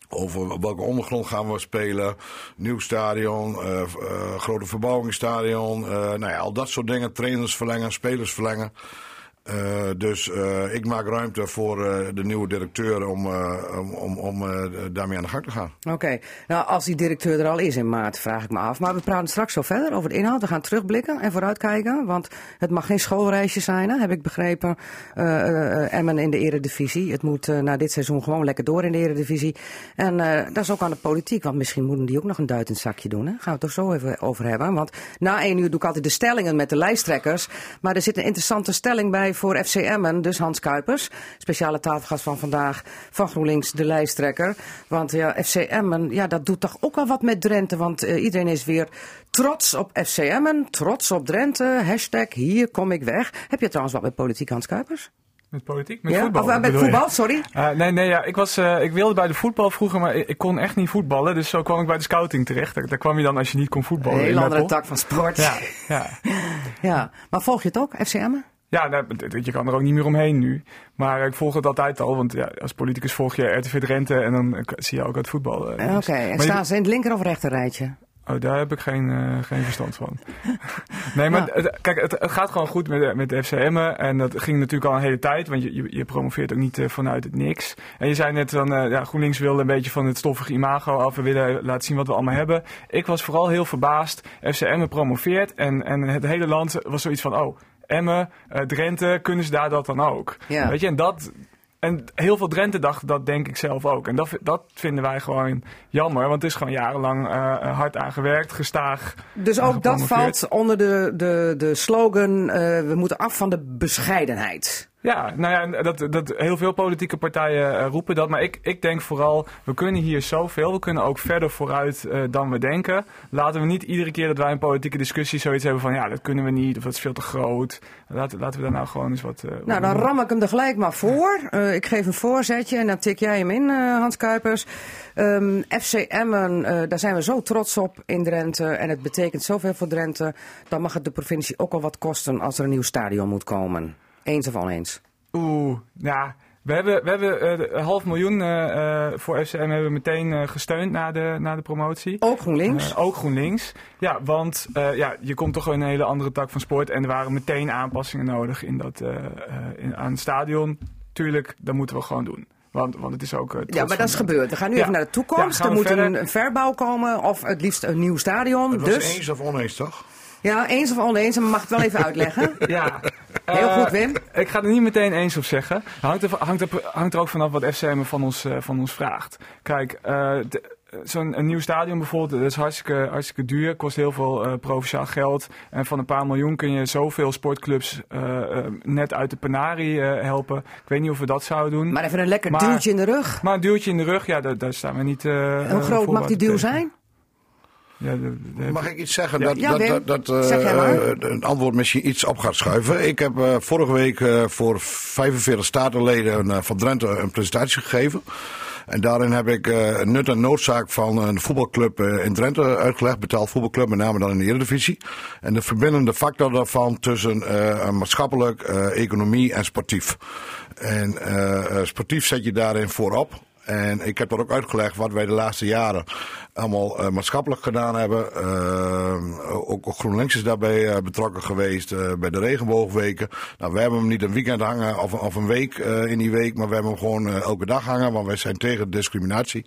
Over welke ondergrond gaan we spelen. Nieuw stadion, grote verbouwingsstadion. nou ja, al dat soort dingen. Trainers verlengen, spelers verlengen. Uh, dus uh, ik maak ruimte voor uh, de nieuwe directeur om, om, om daarmee aan de gang te gaan. Oké, nou als die directeur er al is in maart, vraag ik me af. Maar we praten straks zo verder over de inhoud. We gaan terugblikken en vooruitkijken. Want het mag geen schoolreisje zijn, hè, heb ik begrepen. Emmen in de eredivisie. Het moet na dit seizoen gewoon lekker door in de eredivisie. En dat is ook aan de politiek, want misschien moeten die ook nog een duit in het zakje doen. Gaan we het toch zo even over hebben. Want na één uur doe ik altijd de stellingen met de lijsttrekkers. Maar er zit een interessante stelling bij voor FC Emmen, dus Hans Kuipers. Speciale tafelgast van vandaag van GroenLinks, de lijsttrekker. Want ja, FC Emmen, ja, dat doet toch ook wel wat met Drenthe. Want uh, iedereen is weer trots op FC Emmen, trots op Drenthe. Hashtag hier kom ik weg. Heb je trouwens wat met politiek, Hans Kuipers? Met politiek? Met ja? voetbal? Of uh, met voetbal, sorry? Uh, nee, nee ja, ik, was, uh, ik wilde bij de voetbal vroeger, maar ik, ik, kon echt niet voetballen. Dus zo kwam ik bij de scouting terecht. Daar, daar kwam je dan als je niet kon voetballen. Een heel andere tak van sport. Ja, ja. ja, maar volg je het ook, FC Emmen? Ja, nou, je kan er ook niet meer omheen nu. Maar ik volg het altijd al, want ja, als politicus volg je RTV Drenthe en dan zie je ook het voetbal. Uh, Oké, okay. en staan je... ze in het linker of rechter rijtje? Oh, daar heb ik geen, uh, geen verstand van. nee, maar ja. het, kijk, het, het, gaat gewoon goed met, met de FCM. En dat ging natuurlijk al een hele tijd, want je, je, je promoveert ook niet uh, vanuit het niks. En je zei net dan, uh, ja, GroenLinks wilde een beetje van het stoffige imago af. We willen laten zien wat we allemaal hebben. Ik was vooral heel verbaasd. FCM promoveert en, en het hele land was zoiets van, oh, Emmen, uh, Drenthe, kunnen ze daar dat dan ook? Ja. Weet je, en dat... En heel veel Drenthe dacht dat denk ik zelf ook. En dat, dat vinden wij gewoon jammer. Want het is gewoon jarenlang uh, hard aan gewerkt, gestaag. Dus ook dat valt onder de, de, de slogan: uh, we moeten af van de bescheidenheid. Ja, nou ja, dat, dat, heel veel politieke partijen uh, roepen dat. Maar ik, ik denk vooral, we kunnen hier zoveel. We kunnen ook verder vooruit uh, dan we denken. Laten we niet iedere keer dat wij een politieke discussie zoiets hebben van... ja, dat kunnen we niet of dat is veel te groot. Laten, laten we daar nou gewoon eens wat... Uh, nou, dan ram ik hem er gelijk maar voor. ik geef een voorzetje en dan tik jij hem in, Hans Kuipers. Um, FC Emmen, daar zijn we zo trots op in Drenthe. En het betekent zoveel voor Drenthe. Dan mag het de provincie ook al wat kosten als er een nieuw stadion moet komen. Eens of oneens? Oeh, ja. We hebben, we hebben eh, een half miljoen eh, eh, voor FCM hebben we meteen eh, gesteund na de, na de promotie. Ook GroenLinks. Ook GroenLinks. Ja, want eh, ja, je komt toch in een hele andere tak van sport. En er waren meteen aanpassingen nodig in dat, eh, eh, in, aan het stadion. Tuurlijk, dat moeten we gewoon doen. Want, want het is ook. ja, maar dat is gebeurd. We gaan nu Ja. even naar de toekomst. Ja, er moet een, verder. een verbouw komen of het liefst een nieuw stadion. Het was Dus, eens of oneens, toch? Ja, eens of oneens. Maar mag het wel even uitleggen? Ja. Heel Eh, goed, Wim. Ik ga er niet meteen eens op zeggen. Hangt er, hangt er, hangt er ook vanaf wat FCM van ons, eh, van ons vraagt. Kijk, eh, de- zo'n een nieuw stadion bijvoorbeeld, dat is hartstikke, hartstikke duur. Kost heel veel eh, provinciaal geld. En van een paar miljoen kun je zoveel sportclubs eh, eh, net uit de penarie eh, helpen. Ik weet niet of we dat zouden doen. Maar even een lekker Maar- duwtje in de rug. Maar een duwtje in de rug, ja, daar, daar staan we niet. eh, hoe eh, groot mag die duw tegen. zijn? Ja, de- de- Mag ik iets zeggen? Ja. Dat, Ja, dat, dat, dat, Zeg jij eh, een antwoord misschien iets op gaat schuiven. Ik heb eh, vorige week eh, voor 45 statenleden van Drenthe een presentatie gegeven. En daarin heb ik eh, nut en noodzaak van een voetbalclub eh, in Drenthe uitgelegd. Betaald voetbalclub, met name dan in de Eredivisie. En de verbindende factor daarvan tussen eh, maatschappelijk, eh, economie en sportief. En sportief zet je daarin voorop. En ik heb dat ook uitgelegd wat wij de laatste jaren allemaal eh, maatschappelijk gedaan hebben. Eh, ook, GroenLinks is daarbij eh, betrokken geweest bij de regenboogweken. Nou, we hebben hem niet een weekend hangen of, of een week in die week, maar we hebben hem gewoon elke dag hangen, want wij zijn tegen discriminatie.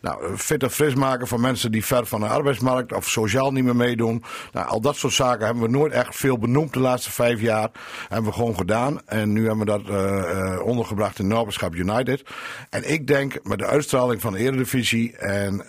Nou, fit en fris maken van mensen die ver van de arbeidsmarkt of sociaal niet meer meedoen. Nou, al dat soort zaken hebben we nooit echt veel benoemd de laatste vijf jaar. Hebben we gewoon gedaan. En nu hebben we dat ondergebracht in Noorderschap United. En ik denk met de uitstraling van de Eredivisie en...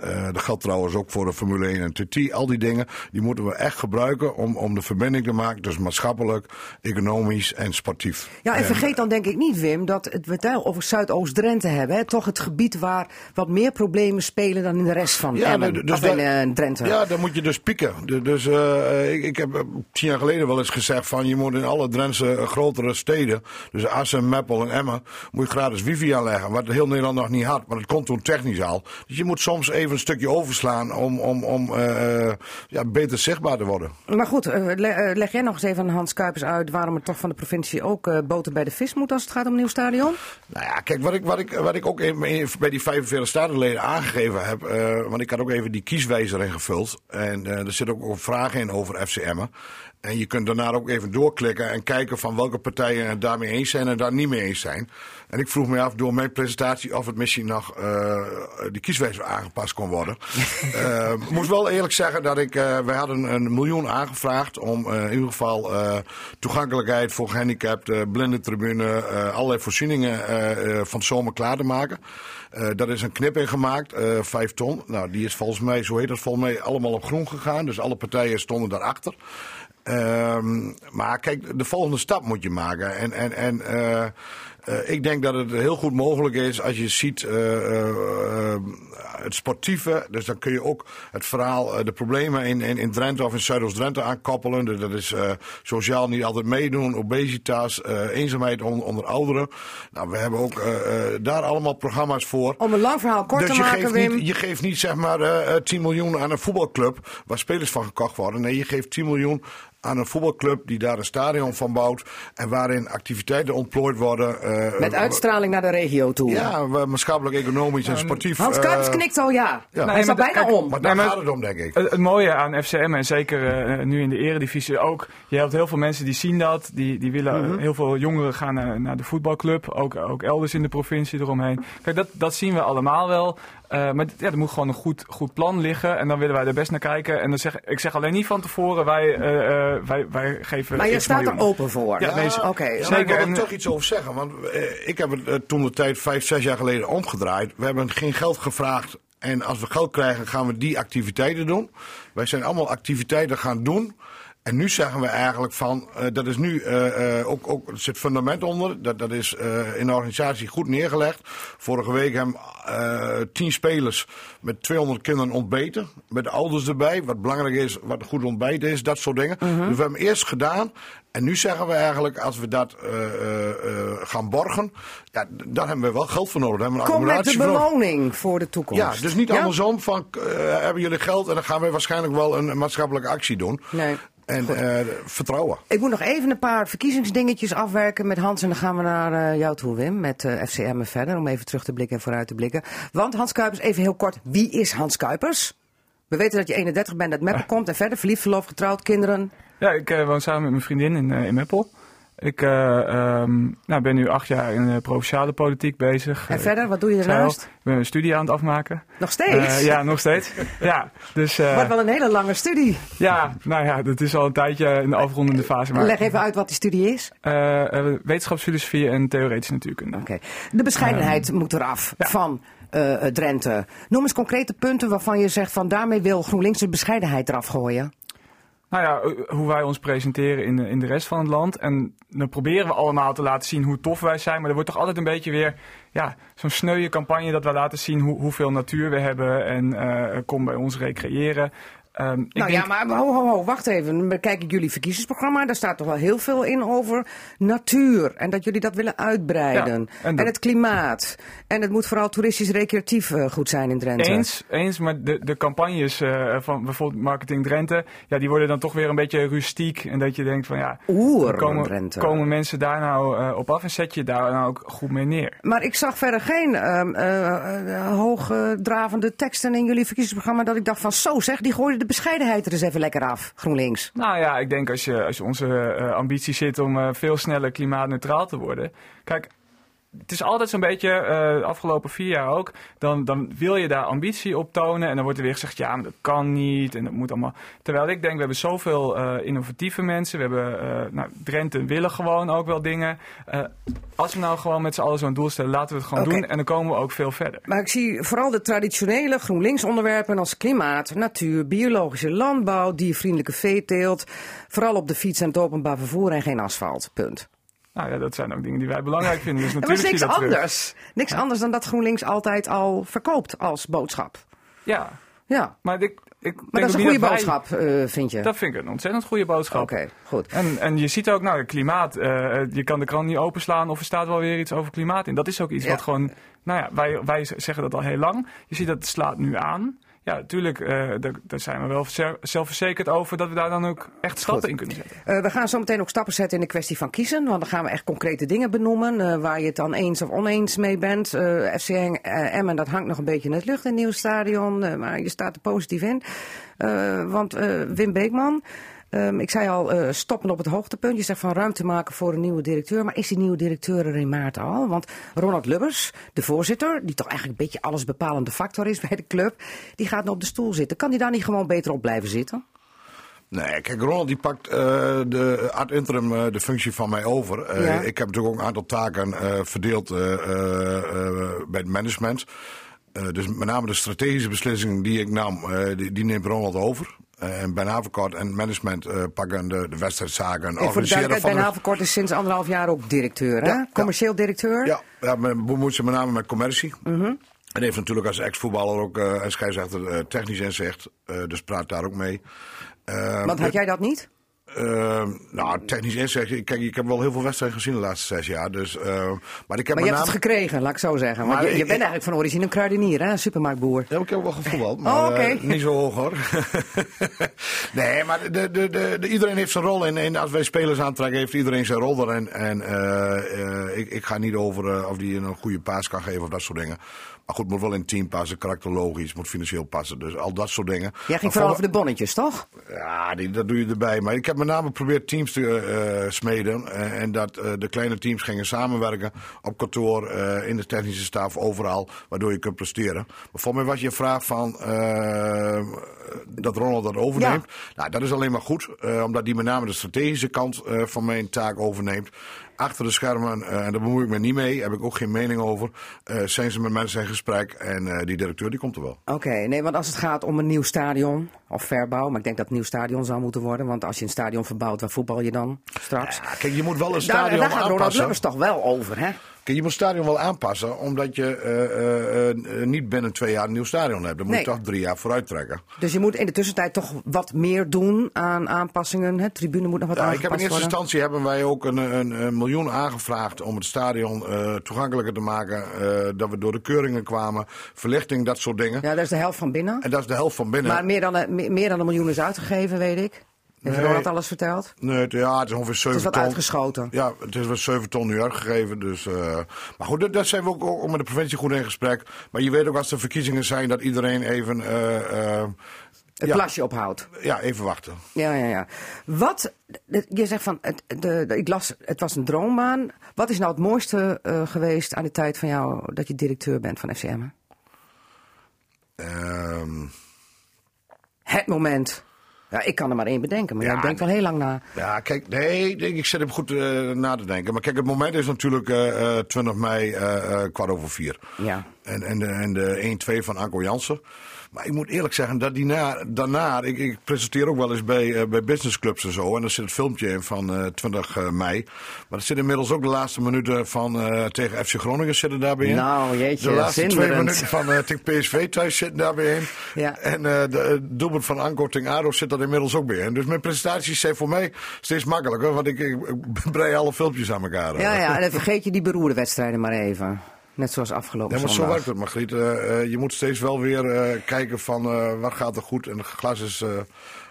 eh, dat geldt trouwens ook voor de Formule 1 en TT. Al die dingen, die moeten we echt gebruiken om, om de verbinding te maken tussen maatschappelijk, economisch en sportief. Ja, en vergeet dan denk ik niet, Wim, dat het, we het over Zuidoost-Drenthe hebben. Hè? Toch het gebied waar wat meer problemen spelen dan in de rest van Emmen. de- dus in eh, Drenthe. Ja, dan moet je dus pieken. Dus eh, ik, ik heb eh, tien jaar geleden wel eens gezegd van je moet in alle Drentse eh, grotere steden, dus Assen, Meppel en Emmen, moet je gratis wifi aanleggen. Wat heel Nederland nog niet had, maar dat komt toen technisch al. Dus je moet soms even een stukje overslaan om, om, om eh, eh, ja, beter zichtbaar te worden. Maar goed, eh, le- leg jij nog eens even aan Hans Kuipers uit waarom er toch van de provincie ook boter bij de vis moet als het gaat om een nieuw stadion? Nou ja, kijk, wat ik, wat ik, wat ik ook in, in- bij die 45 statenleden aangegeven heb. want ik had ook even die kieswijzer ingevuld. En er zit ook een vraag in over FCM'en. En je kunt daarna ook even doorklikken en kijken van welke partijen het daarmee eens zijn en daar niet mee eens zijn. En ik vroeg me af door mijn presentatie of het misschien nog eh die kieswijzer aangepast kon worden. Eh, Ik moest wel eerlijk zeggen dat ik, eh wij hadden een miljoen aangevraagd om eh, in ieder geval eh, toegankelijkheid voor gehandicapten, blinde tribune, eh, allerlei voorzieningen eh, eh, van zomer klaar te maken. Eh daar is een knip in gemaakt, eh vijf ton. Nou, die is volgens mij, zo heet dat volgens mij, allemaal op groen gegaan. Dus alle partijen stonden daarachter. Ehm, maar kijk, de volgende stap moet je maken. En, en, en eh, eh, ik denk dat het heel goed mogelijk is als je ziet eh, eh, het sportieve. Dus dan kun je ook het verhaal, de problemen in, in, in Drenthe of in Zuidoost-Drenthe aankoppelen. Dus dat is sociaal niet altijd meedoen, obesitas, eenzaamheid on- onder ouderen. Nou, we hebben ook daar allemaal programma's voor. Om een lang verhaal kort Dus te je maken, geeft, Wim. niet, je geeft niet zeg maar eh, eh, 10 miljoen aan een voetbalclub waar spelers van gekocht worden. Nee, je geeft 10 miljoen aan een voetbalclub die daar een stadion van bouwt. En waarin activiteiten ontplooid worden. eh, Met uitstraling naar de regio toe. Ja, maatschappelijk, economisch en sportief. Hans eh, Kuipers knikt al ja. ja. Hij Nee, staat maar bijna kijk, om. Maar daar Nee, gaat het om, denk ik. Het, het mooie aan FCM en zeker eh, nu in de eredivisie ook. Je hebt heel veel mensen die zien dat. Die, die willen, Mhm. Heel veel jongeren gaan naar, naar de voetbalclub. Ook, ook elders in de provincie eromheen. Kijk, dat, dat zien we allemaal wel. Eh, maar ja, er moet gewoon een goed, goed plan liggen. En dan willen wij er best naar kijken. En dan zeg, ik zeg alleen niet van tevoren, wij, eh, eh, wij, wij geven Maar je staat er open voor. Ja, nee, Oké. Ja, maar Zeker, ik wil er toch iets over zeggen. Want eh, ik heb het toen de tijd vijf, zes jaar geleden omgedraaid. We hebben geen geld gevraagd. En als we geld krijgen, gaan we die activiteiten doen. Wij zijn allemaal activiteiten gaan doen. En nu zeggen we eigenlijk van, eh, dat is nu eh, eh, ook, ook, er zit fundament onder. Dat, dat is in de organisatie goed neergelegd. Vorige week hebben tien spelers met 200 kinderen ontbeten. Met de ouders erbij. Wat belangrijk is, wat een goed ontbijt is, dat soort dingen. Dus we hebben eerst gedaan. En nu zeggen we eigenlijk, als we dat gaan borgen, ja, dan hebben we wel geld voor nodig. Dan hebben we een Kom met de accommodatie voor beloning voor de toekomst. Ja, dus niet Ja? andersom van, hebben jullie geld en dan gaan wij waarschijnlijk wel een maatschappelijke actie doen. Nee. En eh, vertrouwen. Ik moet nog even een paar verkiezingsdingetjes afwerken met Hans. En dan gaan we naar eh, jou toe, Wim, met eh FCM en verder. Om even terug te blikken en vooruit te blikken. Want Hans Kuipers, even heel kort. Wie is Hans Kuipers? We weten dat je 31 bent, uit Meppel komt en verder. Verliefd, verloofd, getrouwd, kinderen. Ja, ik eh, woon samen met mijn vriendin in, eh, in Meppel. Ik eh, ehm, nou, ben nu acht jaar in de provinciale politiek bezig. En Eh, verder, wat doe je daarnaast? Ik ben een studie aan het afmaken. Nog steeds? Eh, ja, nog steeds. ja, dus eh, Wordt wel een hele lange studie. ja, nou ja, dat is al een tijdje in de afrondende fase. Maar, Leg even uit wat die studie is. eh, eh, wetenschapsfilosofie en theoretische natuurkunde. Oké. De bescheidenheid moet eraf van eh, eh, Drenthe. Noem eens concrete punten waarvan je zegt van daarmee wil GroenLinks de bescheidenheid eraf gooien. Nou ja, eh, hoe wij ons presenteren in in de rest van het land. En dan proberen we allemaal te laten zien hoe tof wij zijn. Maar er wordt toch altijd een beetje weer ja, zo'n sneuwe campagne dat wij laten zien hoe, hoeveel natuur we hebben. En eh, kom bij ons recreëren. Ehm, ik nou denk- ja, maar ho, ho, ho, wacht even. Dan bekijk ik jullie verkiezingsprogramma. Daar staat toch wel heel veel in over natuur. En dat jullie dat willen uitbreiden. Ja, en het klimaat. En het moet vooral toeristisch recreatief eh, goed zijn in Drenthe. Eens, eens, maar de, de campagnes eh, van bijvoorbeeld Marketing Drenthe, ja, die worden dan toch weer een beetje rustiek. En dat je denkt van ja, Oer, komen, Drenthe. komen mensen daar nou eh, op af en zet je daar nou ook goed mee neer? Maar ik zag verder geen ehm, eh, eh, hoogdravende teksten in jullie verkiezingsprogramma. Dat ik dacht van zo zeg, die gooiden de bescheidenheid er eens even lekker af. GroenLinks. Nou ja, ik denk als je, als je onze eh, ambitie zit om eh, veel sneller klimaatneutraal te worden. Kijk, het is altijd zo'n beetje, eh, de afgelopen vier jaar ook, dan, dan wil je daar ambitie op tonen. En dan wordt er weer gezegd, ja, maar dat kan niet. En dat moet allemaal. Terwijl ik denk, we hebben zoveel eh, innovatieve mensen. We hebben, eh nou, Drenthe willen gewoon ook wel dingen. Eh, als we nou gewoon met z'n allen zo'n doel stellen, laten we het gewoon doen. En dan komen we ook veel verder. Maar ik zie vooral de traditionele GroenLinks onderwerpen als klimaat, natuur, biologische landbouw, diervriendelijke veeteelt. Vooral op de fiets en het openbaar vervoer en geen asfalt. Punt. Nou ja, dat zijn ook dingen die wij belangrijk vinden. Dus natuurlijk niks je dat terug. anders. Niks anders dan dat GroenLinks altijd al verkoopt als boodschap. Ja, Ja, maar ik, ik maar dat is een goede wij- boodschap, eh, vind je? Dat vind ik een ontzettend goede boodschap. Oké, goed. En, en je ziet ook, nou, het klimaat. eh, je kan de krant niet openslaan of er staat wel weer iets over klimaat in. Dat is ook iets Ja. wat gewoon. Nou ja, wij, wij zeggen dat al heel lang. Je ziet dat het slaat nu aan. Ja, natuurlijk, eh, daar, daar zijn we wel zelfverzekerd over dat we daar dan ook echt stappen in kunnen zetten. Eh, we gaan zo meteen ook stappen zetten in de kwestie van kiezen. Want dan gaan we echt concrete dingen benoemen. eh, waar je het dan eens of oneens mee bent. FC Emmen, dat hangt nog een beetje in het lucht in het nieuw stadion. maar je staat er positief in. Want Wim Beekman. Ehm, ik zei al, eh, stoppen op het hoogtepunt. Je zegt van ruimte maken voor een nieuwe directeur. Maar is die nieuwe directeur er in maart al? Want Ronald Lubbers, de voorzitter, die toch eigenlijk een beetje alles bepalende factor is bij de club, die gaat nu op de stoel zitten. Kan die daar niet gewoon beter op blijven zitten? Nee, kijk, Ronald die pakt eh, de ad interim eh, de functie van mij over. Ja. Ik heb natuurlijk ook een aantal taken verdeeld bij het management. Dus met name de strategische beslissingen die ik nam, die, die neemt Ronald over. Eh, en Ben Haverkort en management eh, pakken de, de wedstrijdzaken. En voor de organiseren duidelijkheid, van Ben Haverkort is sinds anderhalf jaar ook directeur, hè? Ja, ja. Commercieel directeur. Ja, ja men bemoeit zich met name met commercie. Mhm. En heeft natuurlijk als ex-voetballer ook eh en scheidsrechter eh, technisch inzicht. Dus praat daar ook mee. Want had jij dat niet? Eh, nou, technisch inzicht. Kijk, ik heb wel heel veel wedstrijden gezien de laatste zes jaar. Dus, eh, maar ik heb Maar je hebt het gekregen, laat ik zo zeggen. Want Maar je, bent eigenlijk van origine een kruidenier, hè? Een supermarktboer. Ja, ik heb wel gevoetbald, maar Oh, eh, niet zo hoog hoor. nee, maar de, de, de, de- iedereen heeft zijn rol. in. en als wij spelers aantrekken, heeft iedereen zijn rol erin. En eh, eh, ik, ik ga niet over of die een goede paas kan geven of dat soort dingen. Maar goed, moet wel in het team passen, karakterologisch, moet financieel passen. Dus al dat soort dingen. Jij ging vooral voor- over de bonnetjes, toch? Ja, die, dat doe je erbij. Maar ik heb met name geprobeerd teams te eh, smeden. eh, en dat eh, de kleine teams gingen samenwerken op kantoor, eh, in de technische staf, overal. Waardoor je kunt presteren. Maar voor mij was je vraag van eh, dat Ronald dat overneemt. Nou, dat is alleen maar goed. eh, omdat die met name de strategische kant eh, van mijn taak overneemt. Achter de schermen, eh, en daar bemoei ik me niet mee, heb ik ook geen mening over. eh, zijn ze met mensen in gesprek. En eh, die directeur die komt er wel. Oké, nee, want als het gaat om een nieuw stadion of verbouw, maar ik denk dat het een nieuw stadion zou moeten worden, want als je een stadion verbouwt, waar voetbal je dan straks? Ja, kijk, je moet wel een daar, stadion daar gaat Ronald aanpassen. Lubbers toch wel over, hè? Je moet het stadion wel aanpassen, omdat je eh, eh, eh, niet binnen twee jaar een nieuw stadion hebt. Dan moet Nee. je toch drie jaar vooruit trekken. Dus je moet in de tussentijd toch wat meer doen aan aanpassingen. Hè? Tribune moet nog wat Ja, ik aangepast heb in eerste instantie hebben wij ook een, een, een miljoen aangevraagd om het stadion toegankelijker te maken. dat we door de keuringen kwamen, verlichting, dat soort dingen. Ja, dat is de helft van binnen. En dat is de helft van binnen. Maar meer dan, meer dan een miljoen is uitgegeven, weet ik. Heeft Nee. Ronald alles verteld? Nee, het, ja, het is ongeveer 7 Het is wat ton. uitgeschoten. Ja, het is wel 7 ton nu uitgegeven. Dus, eh, maar goed, dat, dat zijn we ook, ook met de provincie goed in gesprek. Maar je weet ook als er verkiezingen zijn dat iedereen even, eh, Het Ja. plasje ophoudt. ja, even wachten. Ja, ja, ja. Wat, je zegt van, het, de, de- ik las, het was een droombaan. Wat is nou het mooiste geweest aan de tijd van jou dat je directeur bent van FCM? Ehm, Het moment. Ja, ik kan er maar één bedenken, maar Ja, jij denkt wel heel lang na. Ja, kijk, nee, ik, zit hem goed eh, na te denken. Maar kijk, het moment is natuurlijk eh, eh, 20 mei, eh, eh, kwart over vier. Ja. En, en de, en de 1-2 van Anko Jansen. Maar ik moet eerlijk zeggen, dat die na, daarna, ik, ik presenteer ook wel eens bij, eh, bij businessclubs en zo. En daar zit het filmpje in van eh 20 mei. Maar er zit inmiddels ook de laatste minuten van eh, tegen FC Groningen zitten daarbij in. Nou, jeetje, De laatste twee minuten van eh, tegen PSV thuis zitten daarbij in. Ja. En eh de doelpunt van Anko tegen ADO zit er inmiddels ook bij in. Dus mijn presentaties zijn voor mij steeds makkelijker. Want ik brei alle filmpjes aan elkaar. Ja, ja, en dan vergeet je die beroerde wedstrijden maar even. Net zoals afgelopen Ja, maar zo werkt het, Margriet. Eh, eh, je moet steeds wel weer eh, kijken van waar gaat er goed. En het glas is